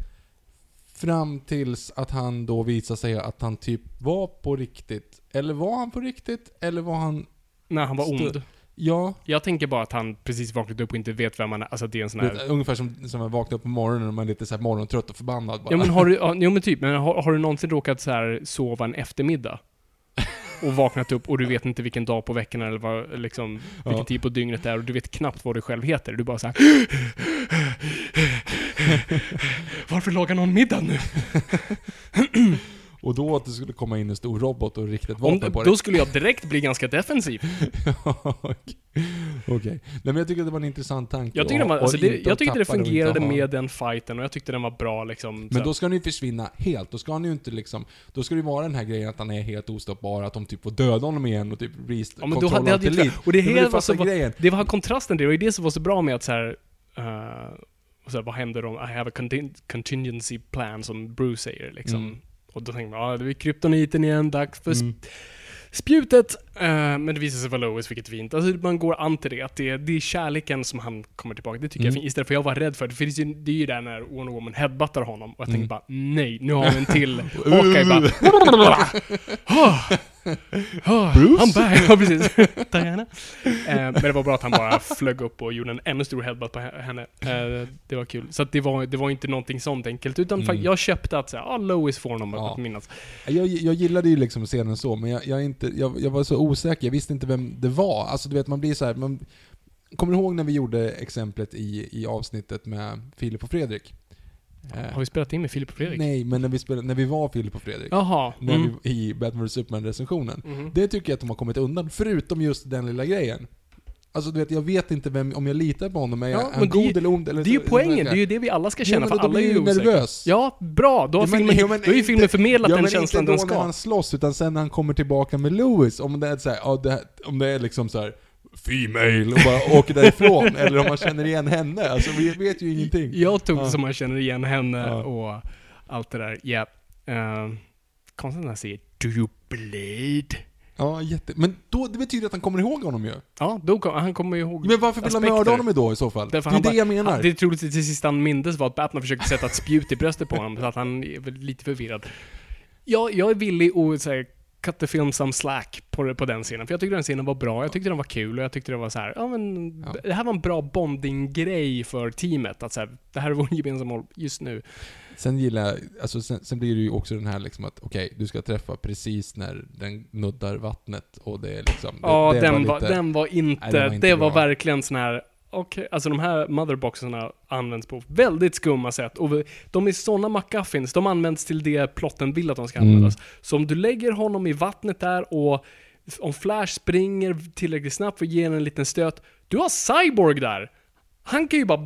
Fram tills att han då visar sig att han typ var på riktigt. Eller var han på riktigt? Eller var han... När han var ond. Ja, Jag tänker bara att han precis vaknat upp och inte vet vem han är. Alltså det är en sån här... vet, ungefär som, som att vakna upp på morgonen och man är lite så här morgontrött och förbannad bara. Ja men har du, ja, jo men typ, men har, har du någonsin råkat så här sova en eftermiddag? Och vaknat upp och du vet inte vilken dag på veckan eller vad, liksom, vilken Ja. tid på dygnet det är och du vet knappt vad du själv heter. Du bara så här. (laughs) Varför lagar någon middag nu? (clears throat) Och då att det skulle komma in en stor robot och rikta ett Om, vapen på dig. då skulle jag direkt bli ganska defensiv. (laughs) Okej. Okej. Nej men jag tycker det var en intressant tanke. Jag tyckte, och- var, och alltså det, jag att tyckte det fungerade med den fighten och jag tyckte den var bra liksom. Men då ska han ju försvinna helt. Då ska han ju inte liksom... Då ska det ju vara den här grejen att han är helt ostoppbar, att de typ får döda honom igen och typ rest Ja, men då hade, det hade inte, och det du var så, grejen. det var kontrasten det, och det är det som var så bra med att så här, och så här vad händer om I have a contin- contingency plan som Bruce säger liksom. Mm. Och då tänker man, ja det är kryptoniten igen, dags för Mm. sp- spjutet. Eh, men det visar sig vara Lois, vilket är fint. Alltså man går an till det, att det är, det är kärleken som han kommer tillbaka. Det tycker jag är Mm. fint. Istället för jag var rädd för det, för det är ju, det är ju där när Wonder Woman headbuttar honom. Och jag tänker Mm. bara, nej, nu har vi en till. (laughs) Hawkeye bara, (laughs) "Åh, åh, I'm back. (laughs) Ja, precis. Diana. Eh, men det var bra att han bara flög upp och gjorde en ännu stor headbutt på henne. Eh, det var kul. Så det, var, det var inte någonting sånt enkelt, utan Mm. jag köpte att säga, ah, Lois får honom Ja. att minnas. Jag, jag gillade ju liksom scenen så, men jag, jag, inte, jag, jag var så osäker. Jag visste inte vem det var. Alltså du vet, man blir så här, man, Kommer du ihåg när vi gjorde exemplet i, i avsnittet med Filip och Fredrik? Har vi spelat in med Filip och Fredrik? Nej, men när vi, spelade, när vi var Filip och Fredrik. Jaha. Mm. vi, I Batman vs Superman-recensionen. Mhm. Det tycker jag att de har kommit undan, förutom just den lilla grejen. Alltså du vet, jag vet inte vem, om jag litar på honom, är Ja, han det är god eller ond? Eller Det är ju poängen, det är ju det vi alla ska känna, men för alla är ju nervös. Ja, bra. Då har, Ja, men- filmen, ja, men då har ju inte- filmen förmedlat ja, den känslan inte den då när ska. han slåss, utan sen när han kommer tillbaka med Lewis. Om det är så här, ja, det här, om det är liksom så här Female och bara åker därifrån, (laughs) eller om man känner igen henne. Alltså vi vet ju ingenting. Jag tog det Ja. som man känner igen henne Ja. och allt det där. Ja. Uh, konstigt när han säger 'Do you bleed?' Ja, jätte... Men då, det betyder att han kommer ihåg honom ju. Ja, då kom, han kommer ihåg Men varför vill han mörda honom då i så fall? Därför det är det bara- jag menar. Han, det troligtvis till sist han mindes var att Batman försökte sätta ett spjut i bröstet på honom, så att han är lite förvirrad. Jag, jag är villig att säga cut the film some slack på, på den scenen, för jag tyckte den scenen var bra, jag tyckte den var kul och jag tyckte det var så här, ja men Ja. det här var en bra bonding-grej för teamet, att så här, det här är vår (laughs) gemensamma mål just nu. Sen gillar jag, alltså sen, sen blir det ju också den här liksom att okej, du ska träffa precis när den nuddar vattnet och det är liksom... Det, Ja, det den, var var, lite- den var inte, Nej, den var inte det var bra. verkligen sån här, okej, alltså de här motherboxarna används på väldigt skumma sätt och de är såna McGuffins, de används till det plotten vill att de ska Mm. användas. Så om du lägger honom i vattnet där och om Flash springer tillräckligt snabbt för att ge en en liten stöt, du har Cyborg där! Han kan ju bara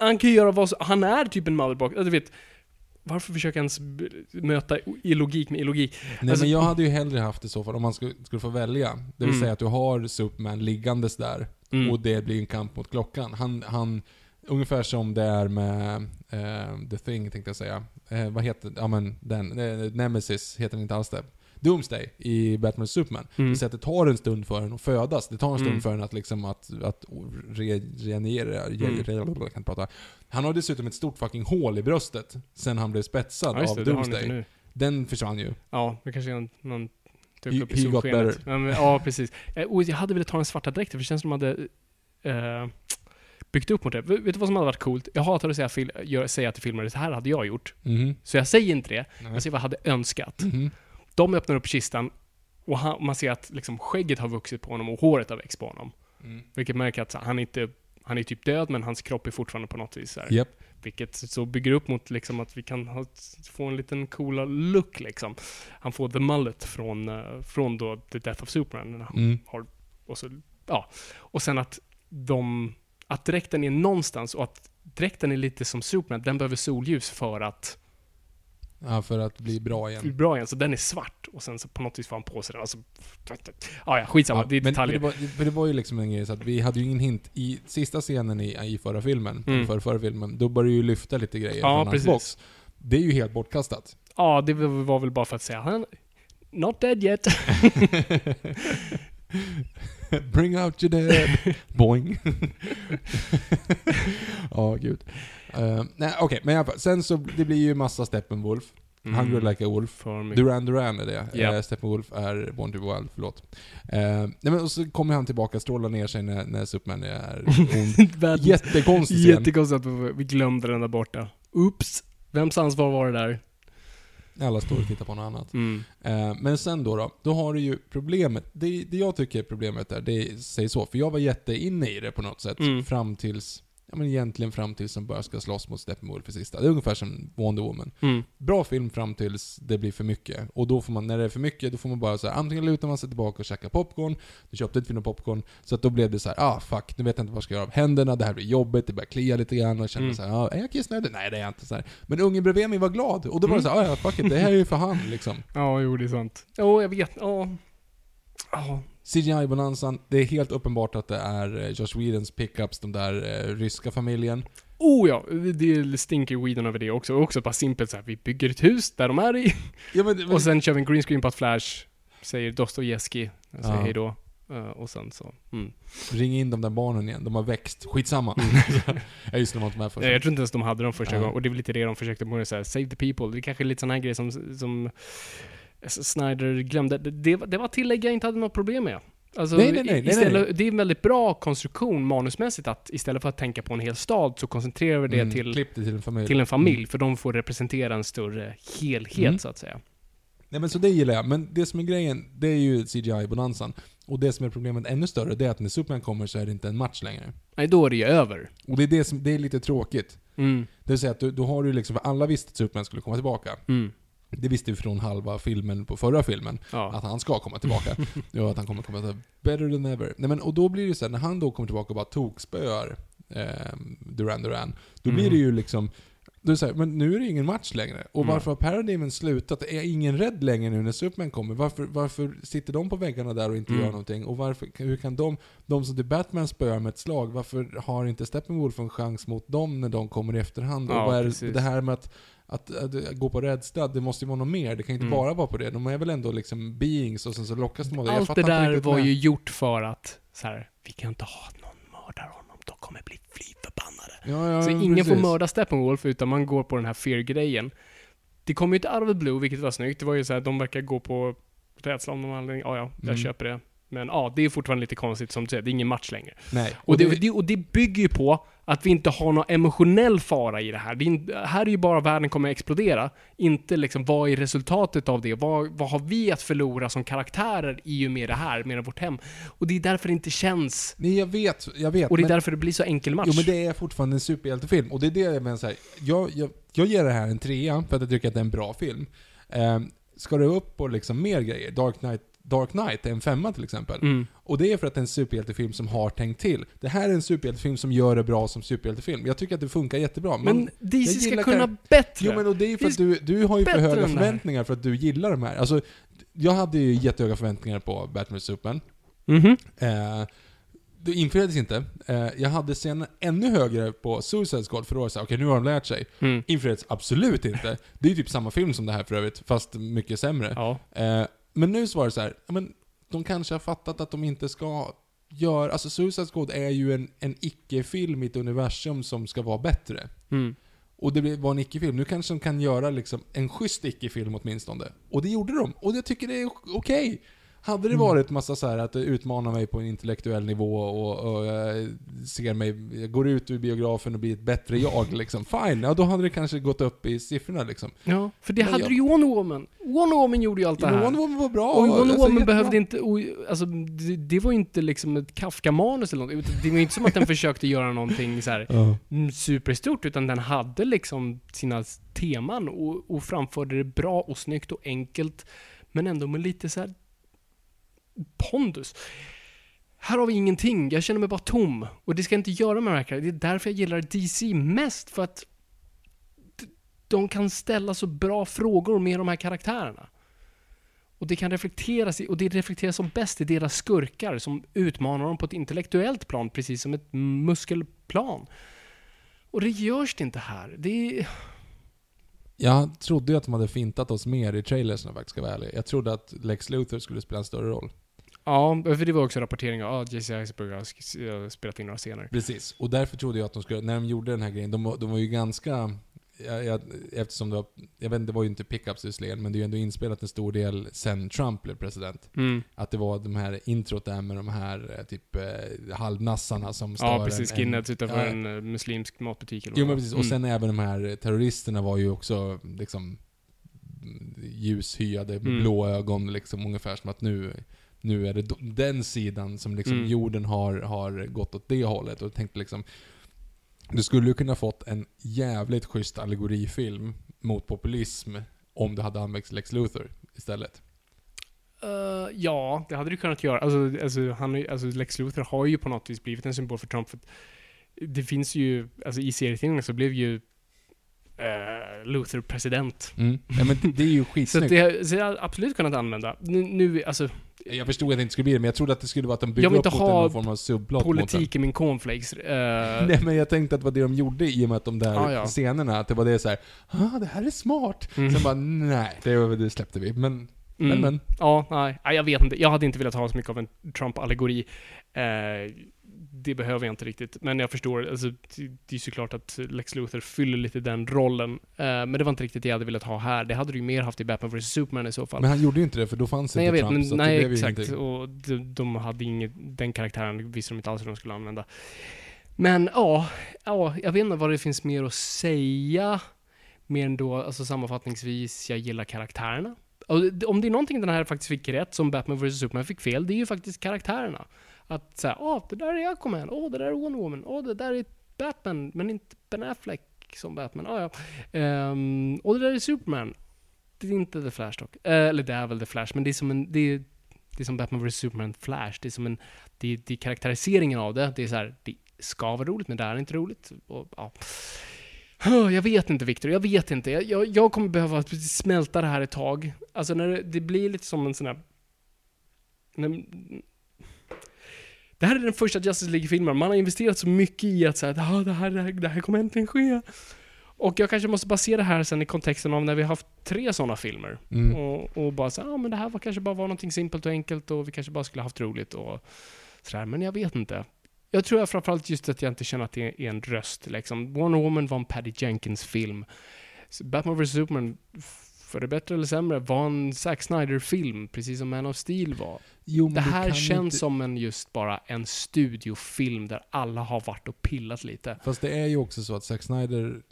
han kan ju göra vad som, han är typ en motherbox, alltså, du vet, varför försöka ens möta illogik med illogik? Nej Alltså- men jag hade ju hellre haft det så fall om man skulle, skulle få välja. Det vill Mm. säga att du har Superman liggandes där Mm. och det blir en kamp mot klockan. Han, han, ungefär som det är med eh, The Thing tänkte jag säga. Eh, vad heter Ja men den. Eh, Nemesis heter den inte alls det. Doomsday i Batman och Superman. Mm. Säger att det tar en stund för den att födas. Det tar en stund Mm. för den att liksom att, att re, regenerera. Re, Mm. re, kan prata. Han har dessutom ett stort fucking hål i bröstet sen han blev spetsad Ja, av det, Doomsday. Den försvann ju. Ja, det kanske är någon, någon dök He- upp i solskenet. Ja, men, ja, precis. Eh, Och jag hade velat ta den svarta dräkten, för det känns som de hade eh, byggt upp mot det. Vet du vad som hade varit coolt? Jag hatar att säga, fil- gör, säga till filmer, det här hade jag gjort. Mhm. Så jag säger inte det. Nej. Jag säger vad jag hade önskat. Mhm. De öppnar upp kistan och han, man ser att liksom, skägget har vuxit på honom och håret har växt på honom. Mm. Vilket märker att han inte han är typ död, men hans kropp är fortfarande på något vis så här. Japp. Vilket så bygger upp mot liksom att vi kan ha, få en liten coola look liksom. Han får the mullet från, eh, från då The Death of Superman. Mm. Har, och, så, ja. och sen att de, att dräkten är någonstans och att dräkten är lite som Superman, den behöver solljus för att Ja, för att bli bra igen. bra igen. Så den är svart och sen så på något vis får han på sig den. Alltså, ja, ja, skitsamma. Ja, det är men, detaljer. men det, var, för det var ju liksom en grej så att vi hade ju ingen hint i sista scenen i, i förra filmen, Mm. för förra filmen, då började ju lyfta lite grejer Ja, från hans precis. box. Det är ju helt bortkastat. Ja, det var väl bara för att säga han Not dead yet. (laughs) Bring out your dead. Boing. (laughs) (laughs) Ja, gud. Uh, nej, okej, men i alla fall. Sen så, det blir ju massa Steppenwolf. Hungry like a wolf. Duran Duran är det. Ja. Uh, Steppenwolf är Born to be Wild, förlåt. Uh, nej men och så kommer han tillbaka, strålar ner sig när, när Superman är ond. (laughs) Jättekonstig scen. Jättekonstigt att vi glömde den där borta. Oops. Vems ansvar var det där? Alla står och tittar på något annat. Mm. Eh, Men sen då, då, då har du ju problemet. Det, det jag tycker är problemet är, det säger så, för jag var jätteinne i det på något sätt. Mm. Fram tills, ja men egentligen fram tills de börjar ska slåss mot Steppenwolf i sista. Det är ungefär som Wonder Woman. Mm. Bra film fram tills det blir för mycket. Och då får man, när det är för mycket, då får man bara så här, antingen lutar man sig tillbaka och käkar popcorn, du köpte ett film popcorn, så att då blev det så här, ah fuck, nu vet jag inte vad jag ska göra av händerna, det här blir jobbigt, det börjar klia lite grann och jag känner Mm. så här, ah, är jag kissnödig? Nej det är jag inte. Så här. Men ungen bredvid mig var glad, och då var det Mm. så här, ah, ja fuck it, det här är ju för han liksom. (laughs) Ja, jo, det är sant. Ja, jag vet. Ja. Ja. CGI-bonanzan, det är helt uppenbart att det är eh, Josh Whedons pickups, de där eh, ryska familjen. Oh ja, det stinker Whedon över det också. Också bara simpelt så här, vi bygger ett hus där de är i. (laughs) Ja, men, men, Och sen kör vi en green screen på att Flash säger Dostojevskij, säger Ja. hej då. Eh, och sen så, mm. ring in de där barnen igen, de har växt. Skitsamma. (laughs) ja just det, de var inte med först. Ja, Jag tror inte ens de hade dem första Ja. gången. Och det är väl lite det de försökte på, här, save the people. Det är kanske är lite sån här grej som, som Snyder glömde. Det, det, var- tillägg jag inte hade något problem med. Alltså, Nej, nej, nej, istället. Det är en väldigt bra konstruktion manusmässigt att istället för att tänka på en hel stad så koncentrerar vi det Mm, till, det till en familj. till en familj, för de får representera en större helhet Mm. så att säga. Nej men så det gillar jag, men det som är grejen, det är ju CGI-bonanzan. Och det som är problemet ännu större, det är att när Superman kommer så är det inte en match längre. Nej, då är det ju över. Och det är det som, det är lite tråkigt. Mm. Det vill säga att du, då har du liksom, för alla visste att Superman skulle komma tillbaka. Det visste vi från halva filmen på förra filmen. Ja. Att han ska komma tillbaka. (laughs) ja, att han kommer komma tillbaka. Better than ever. Nej men, och då blir det så här, när han då kommer tillbaka och bara tokspöar eh, Duran Duran. Då blir Mm. det ju liksom, då är så här, men nu är det ingen match längre. Och Mm. varför har Paradigmen slutat? Är ingen rädd längre nu när Superman kommer? Varför, varför sitter de på väggarna där och inte Mm. gör någonting? Och varför, hur kan de, de som till Batman spöar med ett slag, varför har inte Steppenwolf en chans mot dem när de kommer i efterhand? Ja, och vad är precis. det här med att att, att gå på rädsla, det måste ju vara något mer. Det kan inte Mm. bara vara på det. De är väl ändå liksom beings och sen så lockas de av det. Allt det där var med. ju gjort för att, så här, vi kan inte ha att någon mördar honom, de kommer bli fly förbannade. Ja, ja, Så ingen precis. får mörda Steppenwolf, utan man går på den här fear-grejen. Det kommer ju inte out of the blue, vilket var snyggt. Det var ju så här, de verkar gå på rädsla om någon anledning. Ja, ja, jag Mm. köper det. Men ja, det är fortfarande lite konstigt som du säger, det är ingen match längre. Nej. Och det, det, och det bygger ju på att vi inte har någon emotionell fara i det här. Det är, in- här är ju bara världen kommer att explodera. Inte liksom, vad är resultatet av det? Vad, vad har vi att förlora som karaktärer i och med det här, med vårt hem? Och det är därför det inte känns. Nej, jag vet, jag vet. Och det är men, därför det blir så enkel match. Jo men det är fortfarande en superhjältefilm. Och det är det jag menar jag, jag, jag ger det här en trea för att jag tycker att det är en bra film. Ehm, ska det upp på liksom mer grejer, Dark Knight, Dark Knight är en femma till exempel. Mm. Och det är för att det är en superhjältefilm som har tänkt till. Det här är en superhjältefilm som gör det bra som superhjältefilm. Jag tycker att det funkar jättebra. Man- Men DC ska kunna kar- bättre. Jo men och det är ju för att du, du har ju för höga förväntningar för att du gillar de här. Alltså, jag hade ju jättehöga förväntningar på Batman och Superman. Mhm. Eh, det infriades inte. Eh, jag hade sen ännu högre på Suicide Squad för då var det så här, okej nu har de lärt sig. Mm. Infriades absolut inte. Det är ju typ samma film som det här för övrigt, fast mycket sämre. Ja. Eh, men nu så var det så här, men de kanske har fattat att de inte ska göra... Alltså Suicide Squad är ju en, en icke-film i ett universum som ska vara bättre. Mm. Och det var en icke-film. Nu kanske de kan göra liksom en schysst icke-film åtminstone. Och det gjorde de. Och jag tycker det är okej. Hade det varit massa så här att det utmanar mig på en intellektuell nivå och, och jag ser mig, jag går ut ur biografen och blir ett bättre jag liksom. Fine, ja då hade det kanske gått upp i siffrorna liksom. Ja, för det Men hade jag- du ju Wonder Woman. Wonder Woman gjorde ju allt det här. Wonder Woman var bra. Och Wonder alltså, Woman jättebra. behövde inte, och, alltså, det, det var inte liksom ett Kafka-manus eller något. Det var ju inte som att den (laughs) försökte göra någonting så här mm, superstort, utan den hade liksom sina teman och, och framförde det bra och snyggt och enkelt, men ändå med lite så här pondus. Här har vi ingenting, jag känner mig bara tom. Och det ska jag inte göra med de här karaktärerna. Det är därför jag gillar DC mest, för att de kan ställa så bra frågor med de här karaktärerna. Och det kan reflekteras i, och det reflekteras som bäst i deras skurkar som utmanar dem på ett intellektuellt plan, precis som ett muskelplan. Och det görs det inte här. Det är... Jag trodde ju att de hade fintat oss mer i trailers om jag faktiskt ska vara ärlig. Jag trodde att Lex Luthor skulle spela en större roll. Ja, för det var också rapporteringar. Ja, Jesse Eisenberg har spelat in några scener. Precis. Och därför trodde jag att de skulle, när de gjorde den här grejen, de, var- de var ju ganska... Jag, jag, eftersom det var, jag vet det var ju inte pickups visserligen, men det är ju ändå inspelat en stor del sen Trump blev president. Mm. Att det var de här introt där med de här eh, typ eh, halvnassarna som stör Ja, precis. Skinheads utanför ja, en eh, muslimsk matbutik eller Jo men precis, var. och sen även de här terroristerna var ju också liksom mm, ljushyade Mm. blå ögon liksom ungefär som att nu, nu är det den sidan som liksom Mm. jorden har, har gått åt det hållet och tänkte liksom du skulle ju kunna fått en jävligt schysst allegorifilm mot populism om du hade använt Lex Luthor istället. Eh, ja, det hade du kunnat göra. Alltså, alltså, han, alltså Lex Luthor har ju på något vis blivit en symbol för Trump. För det finns ju, alltså i serietidningarna så blev ju uh, Luthor president. Ja, men det- det är ju (laughs) Så, skitsnyggt. det, så jag hade absolut kunnat använda. Nu, nu alltså, Jag förstod att det inte skulle bli det, men jag trodde att det skulle vara att de Jag byggde upp mot någon form av subplot politik är min cornflakes. Eh, (laughs) Nej men jag tänkte att det var det de gjorde i och med att de där Ah, ja. scenerna, att det var det så här, ah det här är smart. Mm. Sen bara, nej, det, det släppte vi. Men, men, Mm. men. Ja, nej. nej. Jag vet inte. Jag hade inte velat ha så mycket av en Trump-allegori. Eh, det behöver jag inte riktigt. Men jag förstår, alltså, det, är såklart att Lex Luthor fyller lite den rollen. Eh, men det var inte riktigt det jag hade velat ha här. Det hade du ju mer haft i Batman vs Superman i så fall. men han gjorde ju inte det för då fanns nej, inte Trump, men så att det nej, blev ju exakt. ingenting. Och de, de hade inget, den karaktären visste de inte alls hur de skulle använda. Men ja, ja, jag vet inte vad det finns mer att säga. Mer än då, alltså sammanfattningsvis, jag gillar karaktärerna. Om det är någonting den här faktiskt fick rätt, som Batman vs Superman fick fel, det är ju faktiskt karaktärerna. Att säga, åh, det där är Aquaman, åh, det där är Wonder Woman, åh, det där är Batman, men inte Ben Affleck som Batman, ah, ja. Ehm, um, och det där är Superman. Det är inte The Flash dock. Eh, eller det är väl The Flash, men det är som en, det är, det är som Batman vs Superman Flash. Det är som en, det är, det är karaktäriseringen av det. Det är så här, det ska vara roligt, men det är inte roligt. Och, ja. Jag vet inte Viktor, jag vet inte. Jag, jag, jag kommer behöva smälta det här ett tag. Alltså när det, det blir lite som en sån här... När, det här är den första Justice League-filmen. Man har investerat så mycket i att säga att ah, det, här, det, här, det här kommer äntligen ske. Och jag kanske måste bara se det här sen i kontexten av när vi har haft tre sådana filmer. Mm. Och, och bara säga, ah, men det här var kanske bara var någonting simpelt och enkelt och vi kanske bara skulle haft roligt och sådär. Men jag vet inte. Jag tror jag framförallt just att jag inte känner att det är en röst liksom. Wonder Woman var en Patty Jenkins-film. Batman vs Superman, för det bättre eller sämre, var en Zack Snyder-film, precis som Man of Steel var. Jo, Det här känns inte- som en just bara en studiofilm där alla har varit och pillat lite. Fast det är ju också så att Zack Snyder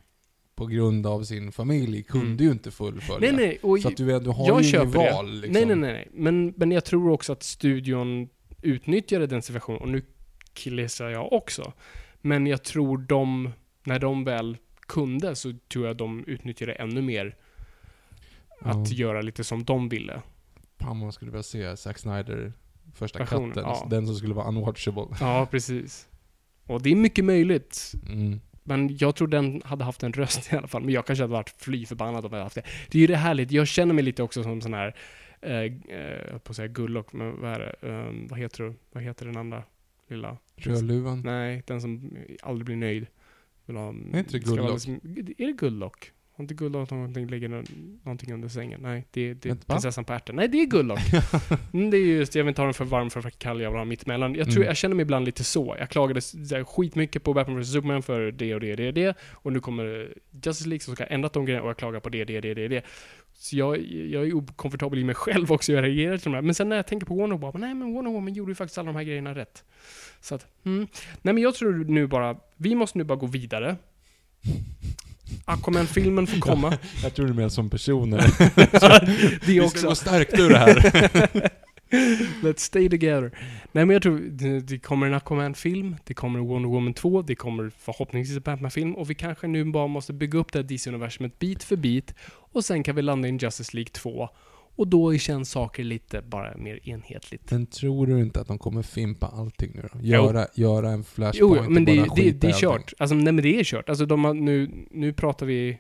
på grund av sin familj kunde Mm. ju inte fullfölja. Nej, nej, och Så att du, du har jag ju köper inget det. val liksom. Nej, nej, nej, nej. Men, men jag tror också att studion utnyttjade den situationen, och nu killgissar jag också. Men jag tror de, när de väl kunde, så tror jag de utnyttjade ännu mer att göra lite som de ville. Fan man skulle vilja se Zack Snyder första Version, katten. ja. Den som skulle vara unwatchable. Ja, precis. Och det är mycket möjligt. Mm. Men jag tror den hade haft en röst i alla fall. Men jag kanske hade varit fly förbannad om jag hade haft det. Det är ju det härligt. Jag känner mig lite också som sån här, eh, eh, jag höll på att säga Gullock, men vad är det? Eh, vad heter du? Vad heter den andra? lilla. Rödluvan. Nej, den som aldrig blir nöjd. Vill ha, Är inte det ska vara Goldlock? liksom- Är det Guldlock? Har inte Guldlock någonting, ligger nå- någonting under sängen? Nej, det, det är prinsessan på ärten. Nej, det är Guldlock. (laughs) mm, det är just, jag vill inte ha den för varm för för kall, jag vill ha mittemellan. Jag tror, Mm. jag känner mig ibland lite så. Jag klagade så skitmycket på Batman vs Superman för det och det och det och det. Och nu kommer Justice League som ska ha ändrat de grejerna och jag klagar på det, det, det, det, det. Så jag, jag är okomfortabel i mig själv också, jag reagerar till de här. Men sen när jag tänker på Wonder Woman, nej men Wonder Woman gjorde ju faktiskt alla de här grejerna rätt. Så att, mm. Nej men jag tror nu bara, vi måste nu bara gå vidare. Aquaman-filmen får komma. Jag tror du menar som personer. (laughs) Vi ska också. gå stärkt ur det här. (laughs) Let's stay together. Nej men jag tror det, det kommer en Aquaman-film, det kommer en Wonder Woman 2, det kommer förhoppningsvis en Batman-film och vi kanske nu bara måste bygga upp det här DC-universumet bit för bit och sen kan vi landa i en Justice League 2 och då känns saker lite bara mer enhetligt. Men tror du inte att de kommer fimpa allting nu då? Göra, göra en flashpoint jo, men och det, bara det, det är allting? kört. Alltså, nej men det är kört. Alltså de har, nu, nu pratar vi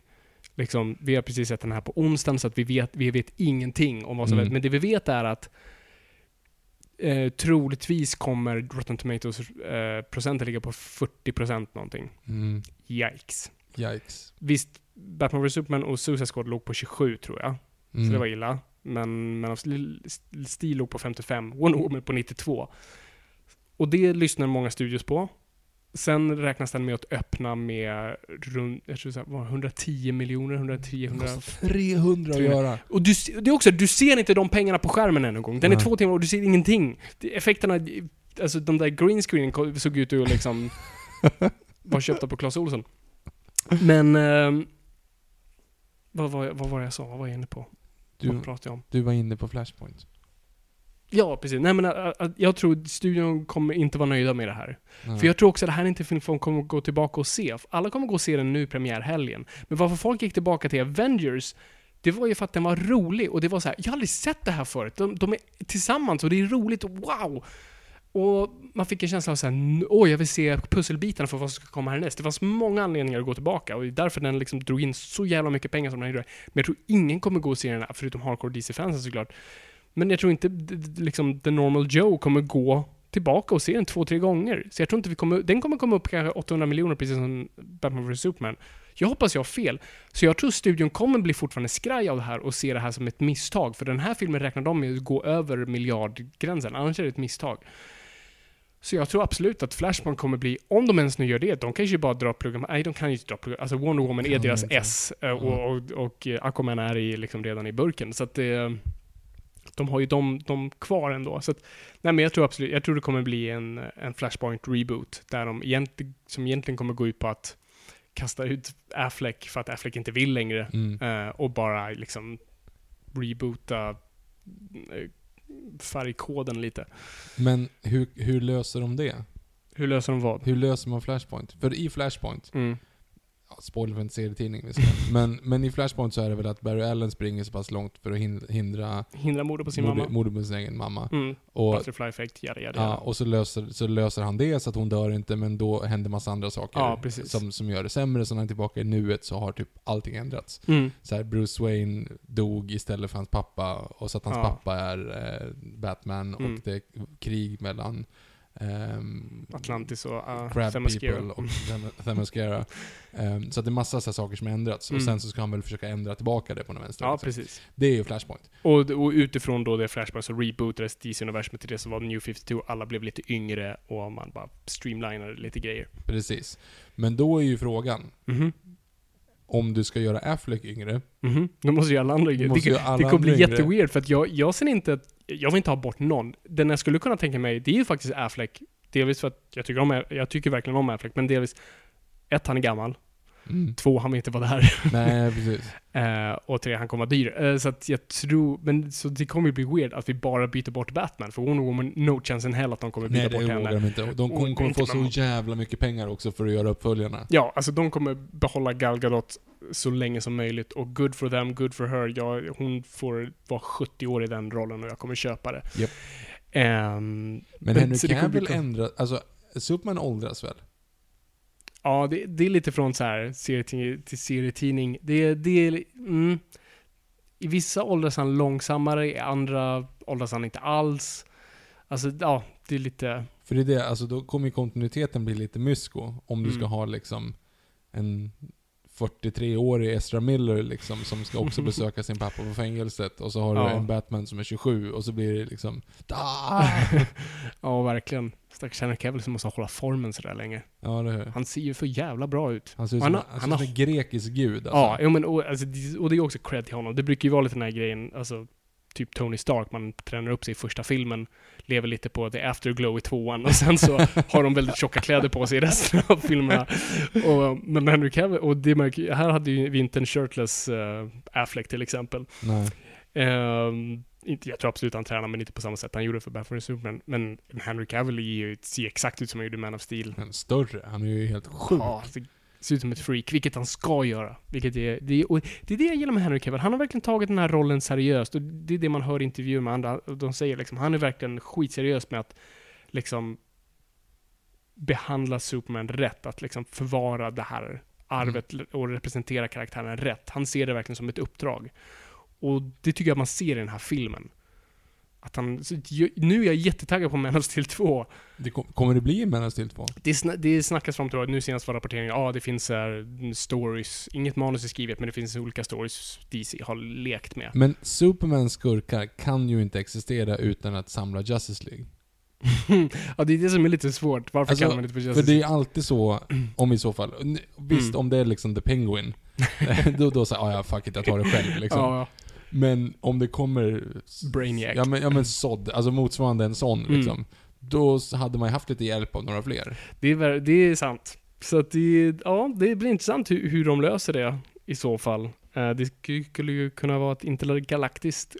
liksom, vi har precis sett den här på onsdagen så att vi vet, vi vet ingenting om vad som Mm. vet. Men det vi vet är att eh, troligtvis kommer Rotten Tomatoes eh, procenten ligga på 40% någonting. Mm. Yikes. Yikes. Visst, Batman vs Superman och Suicide Squad låg på 27 tror jag. Mm. Så det var illa. Men Steel- Steel låg på 55, Wonder Woman på 92. Och det lyssnar många studios på. Sen räknas den med att öppna med runt, jag tror här, vad, 110 miljoner, 110, 100... Det kostar 300 att Tre- göra. Och du, det är också, du ser inte de pengarna på skärmen än en gång. Den är Nej. två timmar och du ser ingenting. Det- Effekterna, alltså de där green screenen såg ut att liksom (laughs) vara köpta på Clas Ohlson. Men... ehm, vad, var jag, vad var det jag sa? Vad var jag inne på? Du, vad pratade jag om? du var inne på flashpoint. Ja, precis. Nej men ä, ä, jag tror studion kommer inte vara nöjda med det här. Ja. För jag tror också att det här är inte en film folk kommer gå tillbaka och se. Alla kommer gå och se den nu premiärhelgen. Men varför folk gick tillbaka till Avengers, det var ju för att den var rolig och det var så här, jag har aldrig sett det här förut. De, de är tillsammans och det är roligt wow! Och man fick en känsla av såhär, åh jag vill se pusselbitarna för vad som ska komma härnäst. Det fanns många anledningar att gå tillbaka och det är därför den liksom drog in så jävla mycket pengar som den gjorde. Men jag tror ingen kommer gå och se den här, förutom hardcore DC-fansen såklart. Men jag tror inte liksom the normal Joe kommer gå tillbaka och se den två, tre gånger. Så jag tror inte vi kommer, den kommer komma upp kanske 800 miljoner precis som Batman vs Superman. Jag hoppas jag har fel. Så jag tror studion kommer bli fortfarande skraj av det här och se det här som ett misstag. För den här filmen räknar de med att gå över miljardgränsen, annars är det ett misstag. Så jag tror absolut att Flashpoint kommer bli, om de ens nu gör det, de kanske bara drar pluggen, nej de kan ju inte dra pluggen, alltså Wonder Woman är deras inte. S eh, och, och, och eh, Aquaman är i, liksom redan i burken. Så att det, de har ju de, de kvar ändå. Så att, nej men jag tror absolut, jag tror det kommer bli en, en Flashpoint reboot, där de egentligen, som egentligen kommer gå ut på att kasta ut Affleck för att Affleck inte vill längre Mm. eh, och bara liksom reboota eh, färgkoden lite. Men hur, hur löser de det? Hur löser de vad? Hur löser man Flashpoint? För i Flashpoint, Mm. Ja, spoiler för en serietidning (laughs) men, men i Flashpoint så är det väl att Barry Allen springer så pass långt för att hin- hindra Hindra mordet på sin mord- mamma. mordet på sin egen mamma. Mm. Och, Butterfly effect, jada jada ja, och så, löser, så löser han det så att hon dör inte, men då händer massa andra saker Ja, som, som gör det sämre. Så när han är tillbaka i nuet så har typ allting ändrats. Mm. Så här, Bruce Wayne dog istället för hans pappa, och så att hans Ja. pappa är eh, Batman, Mm. och det är krig mellan ehm, Atlantis och uh, Crab Themyscira. People och Them- Themyscira. Ehm, så att det är massa så saker som har ändrats. Mm. Och sen så ska han väl försöka ändra tillbaka det på något vänster. Ja, liksom. precis. Det är ju Flashpoint. Och, och utifrån då det Flashpoint så rebootades DC-universumet till det som var New 52. Alla blev lite yngre och man bara streamlinade lite grejer. Precis. Men då är ju frågan, Mhm. Om du ska göra Affleck yngre, Mhm. Då måste ju alla andra måste Det, alla det kommer bli yngre- jätteweird för att jag, jag ser inte att, jag vill inte ha bort någon. Den jag skulle kunna tänka mig, det är ju faktiskt Affleck. Delvis för att jag tycker om, jag tycker verkligen om Affleck, men delvis ett, han är gammal. Mm. Två, han vill inte vara där. Nej, (laughs) precis. Eh, och tre, han kommer vara dyr. Eh, så att jag tror, men så det kommer ju bli weird att vi bara byter bort Batman. För Wonder Woman, no chance in hell att de kommer byta Nej, det bort vågar henne. de inte. De kommer, kommer få så jävla mycket pengar också för att göra uppföljarna. Ja, alltså de kommer behålla Gal Gadot så länge som möjligt. Och good for them, good for her. Ja, hon får vara 70 år i den rollen och jag kommer köpa det. Japp. Ehm, Men Men Henry det Cavill ändra... Alltså, Superman åldras väl? Ja, det, det är lite från så här serietidning till serietidning. Det, det är... Mm, I vissa åldras han långsammare, i andra åldras han inte alls. Alltså, ja, det är lite... För det är det, alltså då kommer ju kontinuiteten bli lite mysko. Om du ska Mm. ha liksom en 43-årig Ezra Miller liksom, som ska också (laughs) besöka sin pappa på fängelset. Och så har du Ja. en Batman som är 27 och så blir det liksom... (laughs) Ja, verkligen. Stackars Henry Cavill som måste hålla formen sådär länge. Ja, det är Han ser ju för jävla bra ut. Han ser ut som, han han han som en grekisk gud alltså. Ja, jo, men, och, alltså, det- och det är också cred till honom. Det brukar ju vara lite den här grejen, alltså typ Tony Stark, man tränar upp sig i första filmen, lever lite på the afterglow i tvåan och sen så har de väldigt tjocka kläder på sig i resten av filmerna. Och, men Henry Cavill, och det märker, här hade ju vi inte en shirtless uh, Affleck till exempel. Inte, jag tror absolut han tränar, men inte på samma sätt han gjorde för Batman Superman. Men Henry Cavill är ju, ser exakt ut som han gjorde i Man of Steel. Men större. Han är ju helt sjuk. Ja, det ser ut som ett freak, vilket han ska göra. Vilket är, det, är, det är det jag gillar med Henry Cavill. Han har verkligen tagit den här rollen seriöst. Och det är det man hör i intervjuer med andra. De säger liksom, han är verkligen skitseriös med att liksom behandla Superman rätt. Att liksom förvara det här arvet och representera karaktären rätt. Han ser det verkligen som ett uppdrag. Och det tycker jag man ser i den här filmen. Att han, nu är jag jättetaggad på Man of Steel 2. Det kom, kommer det bli en Man of Steel 2? Det, sna det snackas fram till nu senast var rapporteringen, ja det finns här stories, inget manus är skrivet men det finns olika stories DC har lekt med. Men Supermans skurkar kan ju inte existera utan att samla Justice League. (laughs) ja det är det som är lite svårt, varför Alltså, kallar man för För Justice det är alltid så, om i så fall. Visst, Mm. om det är liksom The Penguin. (laughs) (laughs) då, då säger jag, ah, ja fuck it, jag tar det själv liksom. Ja, Men om det kommer... Brainiac. Ja men, ja, men sådd, alltså motsvarande en sån Mm. liksom. Då hade man ju haft lite hjälp av några fler. det, är, det är sant. Så att det, ja, det blir intressant hur, hur de löser det i så fall. Eh, det sk- skulle ju kunna vara ett intergalaktiskt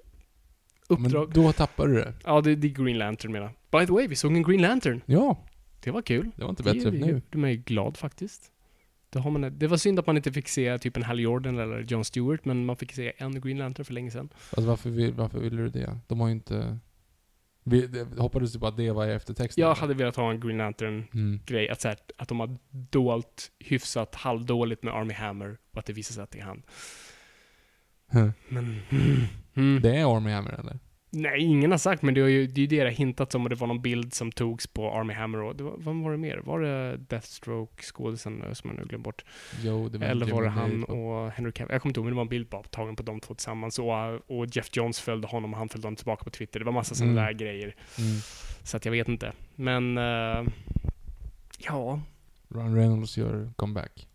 uppdrag. Men då tappar du det. Ja, det, det är Green Lantern menar By the way, vi såg en Green Lantern. Ja, Det var kul. det var inte bättre det, nu. gjorde mig glad faktiskt. Det, har man, det var synd att man inte fick se typ en Hal Jordan eller John Stewart, men man fick se en Green Lantern för länge sedan. Alltså varför, vill, varför ville du det? De har ju inte... Vi, hoppades du på att det var i eftertexten? Jag hade velat ha en Green Lantern-grej, Mm. att, så här, att de har dolt hyfsat halvdåligt med Army Hammer och att det visar sig att det är han. Huh. Men... Mm. Det är Army Hammer eller? Nej, ingen har sagt, men det är ju det, är det det hintats om och det var någon bild som togs på Army Hammer och det var, vad var det mer? Var det Deathstroke, skådisen eh, som jag nu glömt bort? Jo, det var Eller var det han och Henry Cavill? Jag kommer inte ihåg, men det var en bild bara tagen på de två tillsammans. Och, uh, och Jeff Jones följde honom och han följde honom tillbaka på Twitter. Det var massa sådana Mm. där grejer. Mm. Så att jag vet inte. Men, eh, ja. Ryan Reynolds gör comeback.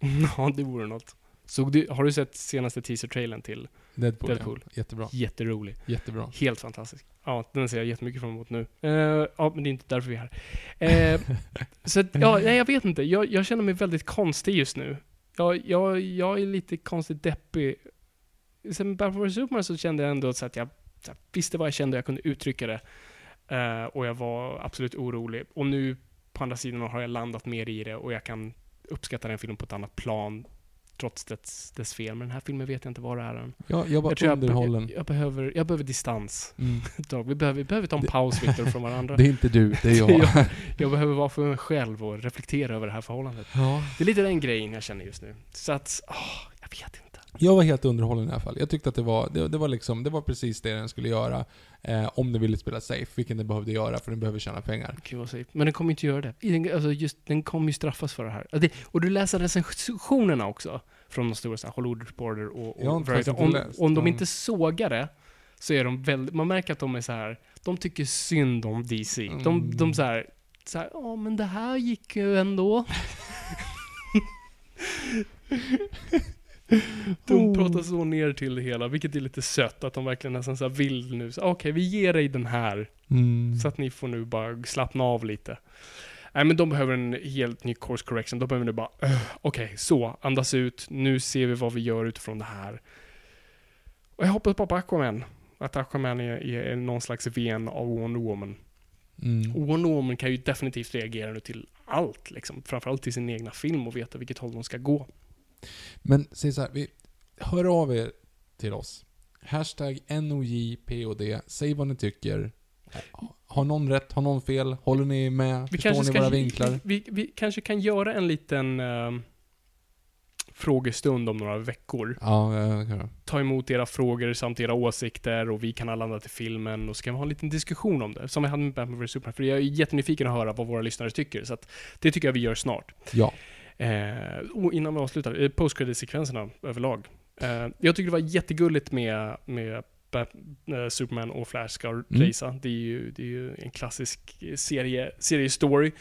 (laughs) ja, det vore något. Såg du, har du sett senaste teaser-trailern till? Deadpool, Deadpool. Ja. Jättebra. Jätterolig. Jättebra. Helt fantastisk. Ja, den ser jag jättemycket fram emot nu. Eh, ja, men det är inte därför vi är här. Eh, (laughs) så att, ja, nej, jag vet inte. Jag, jag känner mig väldigt konstig just nu. Jag, jag, jag är lite konstigt deppig. Sen Batman vs Superman så kände jag ändå så att jag så här, visste vad jag kände och jag kunde uttrycka det. Eh, och jag var absolut orolig. Och nu på andra sidan har jag landat mer i det och jag kan uppskatta den filmen på ett annat plan. Trots dess, dess fel. Men den här filmen vet jag inte vad det är än. Jag, var Jag underhållen. jag, jag, behöver, jag behöver distans. Mm. (laughs) Vi behöver, vi behöver ta en paus, Viktor, från varandra. (laughs) Det är inte du, det är jag. (laughs) jag, jag behöver vara för mig själv och reflektera över det här förhållandet. ja. Det är lite den grejen jag känner just nu. Så att, åh, jag vet inte. Jag var helt underhållen i alla fall. Jag tyckte att det var, det, det var liksom, det var precis det den skulle göra. Eh, om den ville spela safe, vilket den behövde göra, för den behöver tjäna pengar. Gud vad safe. Men den kommer inte göra det. Den- Alltså just, den kommer ju straffas för det här. Och det- Och du läser recensionerna också. Från de stora så här, Hollywood Reporter och, och Variety. Om, läst. om de inte sågar det, så är de väldigt, man märker att de är så här. de tycker synd om DC. De, Mm. de så här, så här, ja men det här gick ju ändå. (laughs) (laughs) De Oh. pratar så ner till det hela, vilket är lite sött att de verkligen nästan så här vill nu. så, Okej, vi ger dig den här. Mm. Så att ni får nu bara slappna av lite. Nej men de behöver en helt ny course correction. De behöver nu bara, "Öh, okej, så, andas ut. Nu ser vi vad vi gör utifrån det här. Och jag hoppas på Aquaman. Att Aquaman är, är någon slags ven av Wonder Woman. Mm. Wonder Woman kan ju definitivt reagera nu till allt, liksom. Framförallt till sin egna film och veta vilket håll de ska gå. Men säg så här, vi, hör av er till oss. Hashtag NOJPOD. Säg vad ni tycker. Har någon rätt? Har någon fel? Håller ni med? Vi Förstår ni ska, våra vinklar? vi, vi kanske kan göra en liten... ehm, frågestund om några veckor. Ja, kan Ta emot era frågor samt era åsikter och vi kan alla landa till filmen och så kan vi ha en liten diskussion om det. Som vi hade med Batman vs Superman. För jag är jättenyfiken att höra vad våra lyssnare tycker. Så att det tycker jag vi gör snart. Ja. Eh, och innan vi avslutar, eh, post-credit-sekvenserna överlag. Eh, jag tycker det var jättegulligt med, med eh, Superman och Flash ska Mm. racea. Det är ju, det är ju en klassisk serie, seriestory.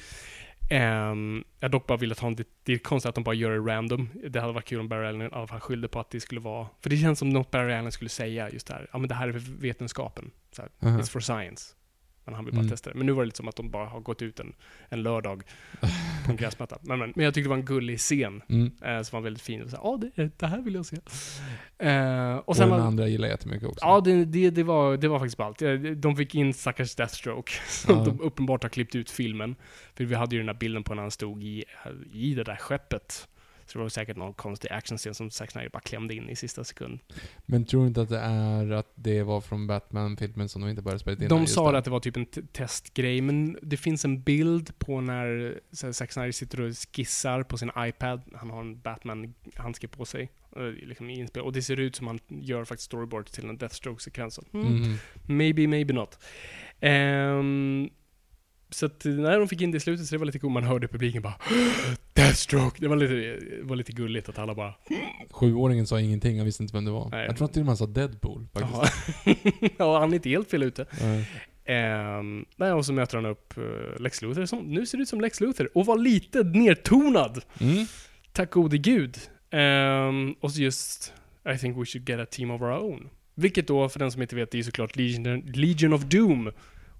Um, jag dock bara ville ta en, det, det är konstigt att de bara gör det random. Det hade varit kul om Barry Allen i alla fall skyllde på att det skulle vara, för det känns som något Barry Allen skulle säga just det här, ja men det här är för vetenskapen. Så här, Aha. It's for science. Men han vill bara Mm. testa det. Men nu var det lite som att de bara har gått ut en, en lördag på en (laughs) gräsmatta. Men, men, men jag tyckte det var en gullig scen. Mm. Eh, som var väldigt fin. Och så, det, det här vill jag se. Eh, och Och den var, andra gillar jag jättemycket också. Ja, det, det, det, var, det var faktiskt ballt. Eh, De fick in stackars Deathstroke, (laughs) som Ja. de uppenbart har klippt ut filmen. För vi hade ju den här bilden på när han stod i, i det där skeppet. Så det var säkert någon konstig actionscen som Zack Snyder bara klämde in i sista sekund. Men tror du inte att det är att det var från Batman-filmen som de inte bara spelat in? De sa där? det att det var typ en testgrej, men det finns en bild på när här, Zack Snyder sitter och skissar på sin iPad. Han har en Batman-handske på sig. eh, Liksom i inspel. Och det ser ut som han gör faktiskt storyboard till en Deathstroke-sekvens. Mm. Mhm. Maybe, maybe not. Ehm, så att när de fick in det i slutet så det var lite coolt. Man hörde publiken bara Deathstroke! Det var lite, det var lite gulligt att alla bara Sjuåringen sa ingenting, han visste inte vem det var. Nej. Jag tror att till och med han sa Deadpool faktiskt. Ja, (laughs) han är inte helt fel ute. Nej. Nej, och så möter han upp eh, Lex Luthor som nu ser ut som Lex Luthor och var lite nertonad. Mm. Tack gode gud. Ehm, och så just I think we should get a team of our own. Vilket då, för den som inte vet, det är såklart Legion, Legion of Doom.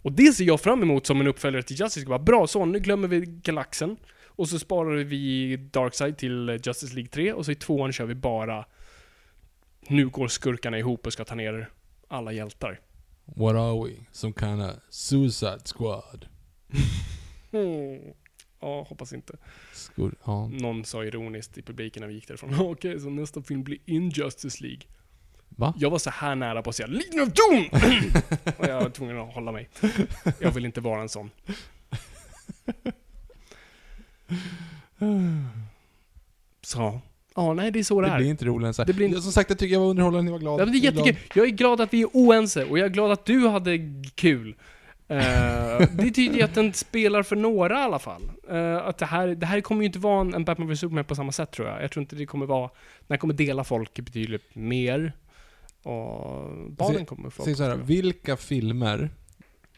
Och det ser jag fram emot som en uppföljare till Justice League. Bara, Bra, så nu glömmer vi galaxen. Och så sparar vi Darkseid till Justice League 3 och så i tvåan kör vi bara Nu går skurkarna ihop och ska ta ner alla hjältar. What are we? Some kind of suicide squad? Mm. (laughs) Ja, hoppas inte. Skur ja. Någon sa ironiskt i publiken när vi gick därifrån. (laughs) Okej, så nästa film blir Injustice League. Va? Jag var så här nära på att säga Legion of Doom! (laughs) och jag var tvungen att hålla mig. Jag vill inte vara en sån. (sighs) Så. Ja, nej det är så det, Det är. blir inte roligare än så här. Det blir inte- Som sagt, jag tycker jag var underhållande, jag var glad. Ja, men det är glad. jättekul. Jag är glad att vi är oense och jag är glad att du hade kul. Eh, (laughs) det tyder ju att den spelar för några i alla fall. Eh, att det här, det här kommer ju inte vara en, en Batman vs Superman på samma sätt tror jag. Jag tror inte det kommer vara, den kommer dela folk betydligt mer. Och barnen Se- kommer få Säg så här, vilka filmer,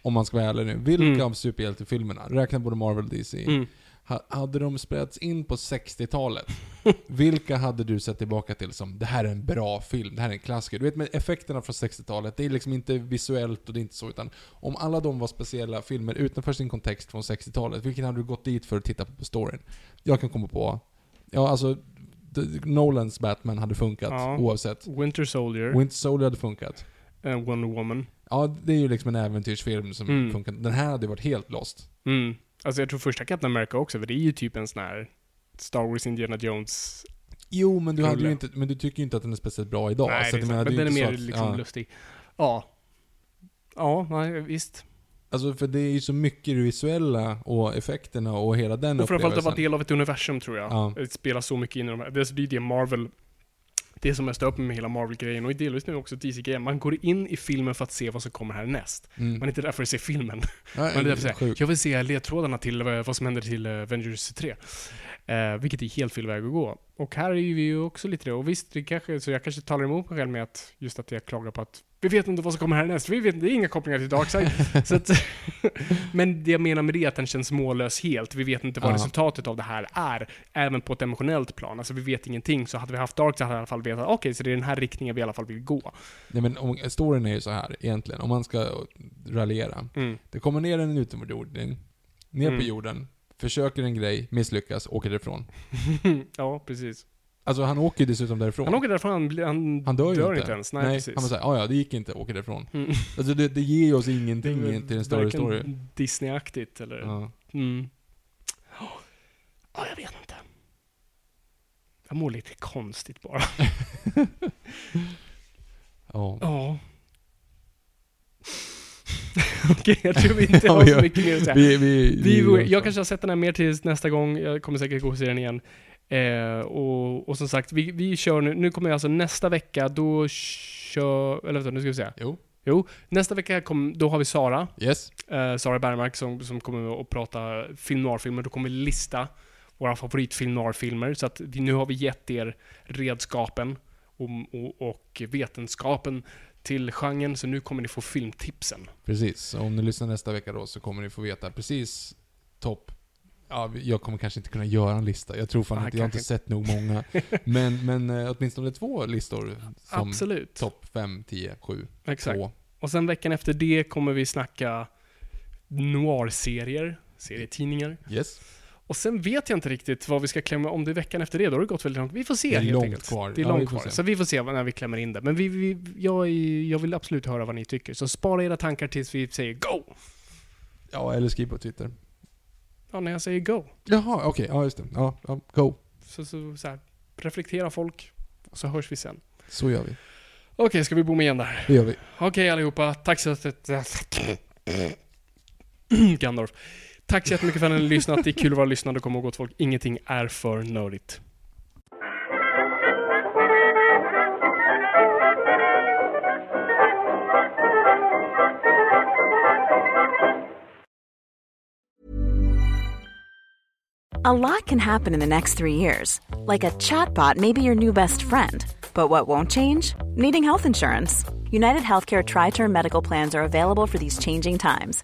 om man ska vara ärlig nu, vilka Mm. av superhjältefilmerna, räkna både Marvel och DC, Mm. Ha, hade de spelats in på 60-talet, (laughs) vilka hade du sett tillbaka till som, det här är en bra film, det här är en klassiker? Du vet med effekterna från 60-talet, det är liksom inte visuellt och det är inte så, utan om alla de var speciella filmer utanför sin kontext från 60-talet, vilken hade du gått dit för att titta på storyn? Jag kan komma på, ja alltså, Nolans Batman hade funkat Ja. oavsett. Winter Soldier, Winter Soldier hade funkat. eh, Wonder Woman. Ja, det är ju liksom en äventyrsfilm som Mm. funkar. Den här hade varit helt lost. Mm. Alltså jag tror första Captain America också, för det är ju typ en sån här Star Wars Indiana Jones Jo, men du, hade ju inte, men du tycker ju inte att den är speciellt bra idag. Nej, så det är sant. men den är ju mer att- liksom ja. lustig. Ja. Ja, nej, visst. Alltså för det är ju så mycket det visuella och effekterna och hela den Och framförallt att vara upplevelsen. del av ett universum tror jag. Ja. Det spelar så mycket in i de här. Det är det är det Marvel det som jag stör upp med hela Marvel-grejen och delvis nu också DC-grejen. Man går in i filmen för att se vad som kommer härnäst. Mm. Man är inte där för att se filmen. Ja, Man är där för att säga, jag vill se ledtrådarna till eh, vad som händer till eh, Avengers 3. Eh, vilket är helt fel väg att gå. Och här är vi ju också lite det. Och visst, det kanske, så jag kanske talar emot mig själv med att just att jag klagar på att vi vet inte vad som kommer härnäst. Vi vet det är inga kopplingar till (laughs) så att, (laughs) men det jag menar med det är att den känns mållös helt. Vi vet inte vad Ja. resultatet av det här är. Även på ett emotionellt plan. Alltså vi vet ingenting. Så hade vi haft Darkseid hade jag i alla fall vetat, okej, så det är den här riktningen vi i alla fall vill gå. Nej men om, storyn är ju så här egentligen, om man ska raljera. Mm. Det kommer ner en utomjording, ner Mm. på jorden, försöker en grej, misslyckas, åker därifrån. (laughs) ja, precis. Alltså han åker ju dessutom därifrån. Han åker därifrån, han, han, Han dör ju inte. ens. Nej, precis. han bara säger ja det gick inte, åker därifrån. Mm. (laughs) Alltså det, det ger oss ingenting Det till en större story. Disney-aktigt, eller? Ja. Mm. Ja, jag vet inte. Jag mår lite konstigt bara. (laughs) Ja. Ja. (laughs) Okej, jag tror vi inte (laughs) har vi så mycket mer att säga. Vi, vi, Vi, gör jag kanske har sett den här mer tills nästa gång. Jag kommer säkert gå och se den igen. Eh, och, och som sagt, vi, vi kör nu, nu kommer jag alltså nästa vecka, då kör, eller vänta, nu ska vi se. Jo. Jo, nästa vecka kom, då har vi Sara, Yes. eh, Sara Bergmark som, som kommer att prata film noir-filmer. Då kommer vi lista våra favoritfilm noir-filmer. Så att vi, nu har vi gett er redskapen och, och, och vetenskapen till genren, så nu kommer ni få filmtipsen. Precis. Så om ni lyssnar nästa vecka då så kommer ni få veta precis topp... Ja, jag kommer kanske inte kunna göra en lista. Jag tror fan inte, jag har inte sett nog många. (laughs) men, men eh, åtminstone två listor som Absolut. topp 5, 10, 7, Exakt. 2. Och sen veckan efter det kommer vi snacka noir-serier, serietidningar. Yes. Och sen vet jag inte riktigt vad vi ska klämma, om det är veckan efter det, då har det gått väldigt långt. Vi får se Det är helt långt enkelt. kvar. Det är Ja, långt kvar. Så vi får se när vi klämmer in det. Men vi, vi, jag, jag vill absolut höra vad ni tycker. Så spara era tankar tills vi säger go! Ja, eller skriv på Twitter. Ja, när jag säger go. Jaha, okej. Ja, just det. Ja, ja, go. Så, så, så här, reflektera folk, och så hörs vi sen. Så gör vi. Okej, ska vi bomma igen där? Det gör vi. Okej allihopa, tack så att... (clears throat) Gandalf. Tack så jättemycket för att ni har lyssnat. Det är kul att vara lyssnande och komma ihåg gott folk. Ingenting är för nördigt. A lot can happen in the next three years. Like a chatbot may be your new best friend. But what won't change? Needing health insurance. United Healthcare Tri Term Medical Plans are available for these changing times.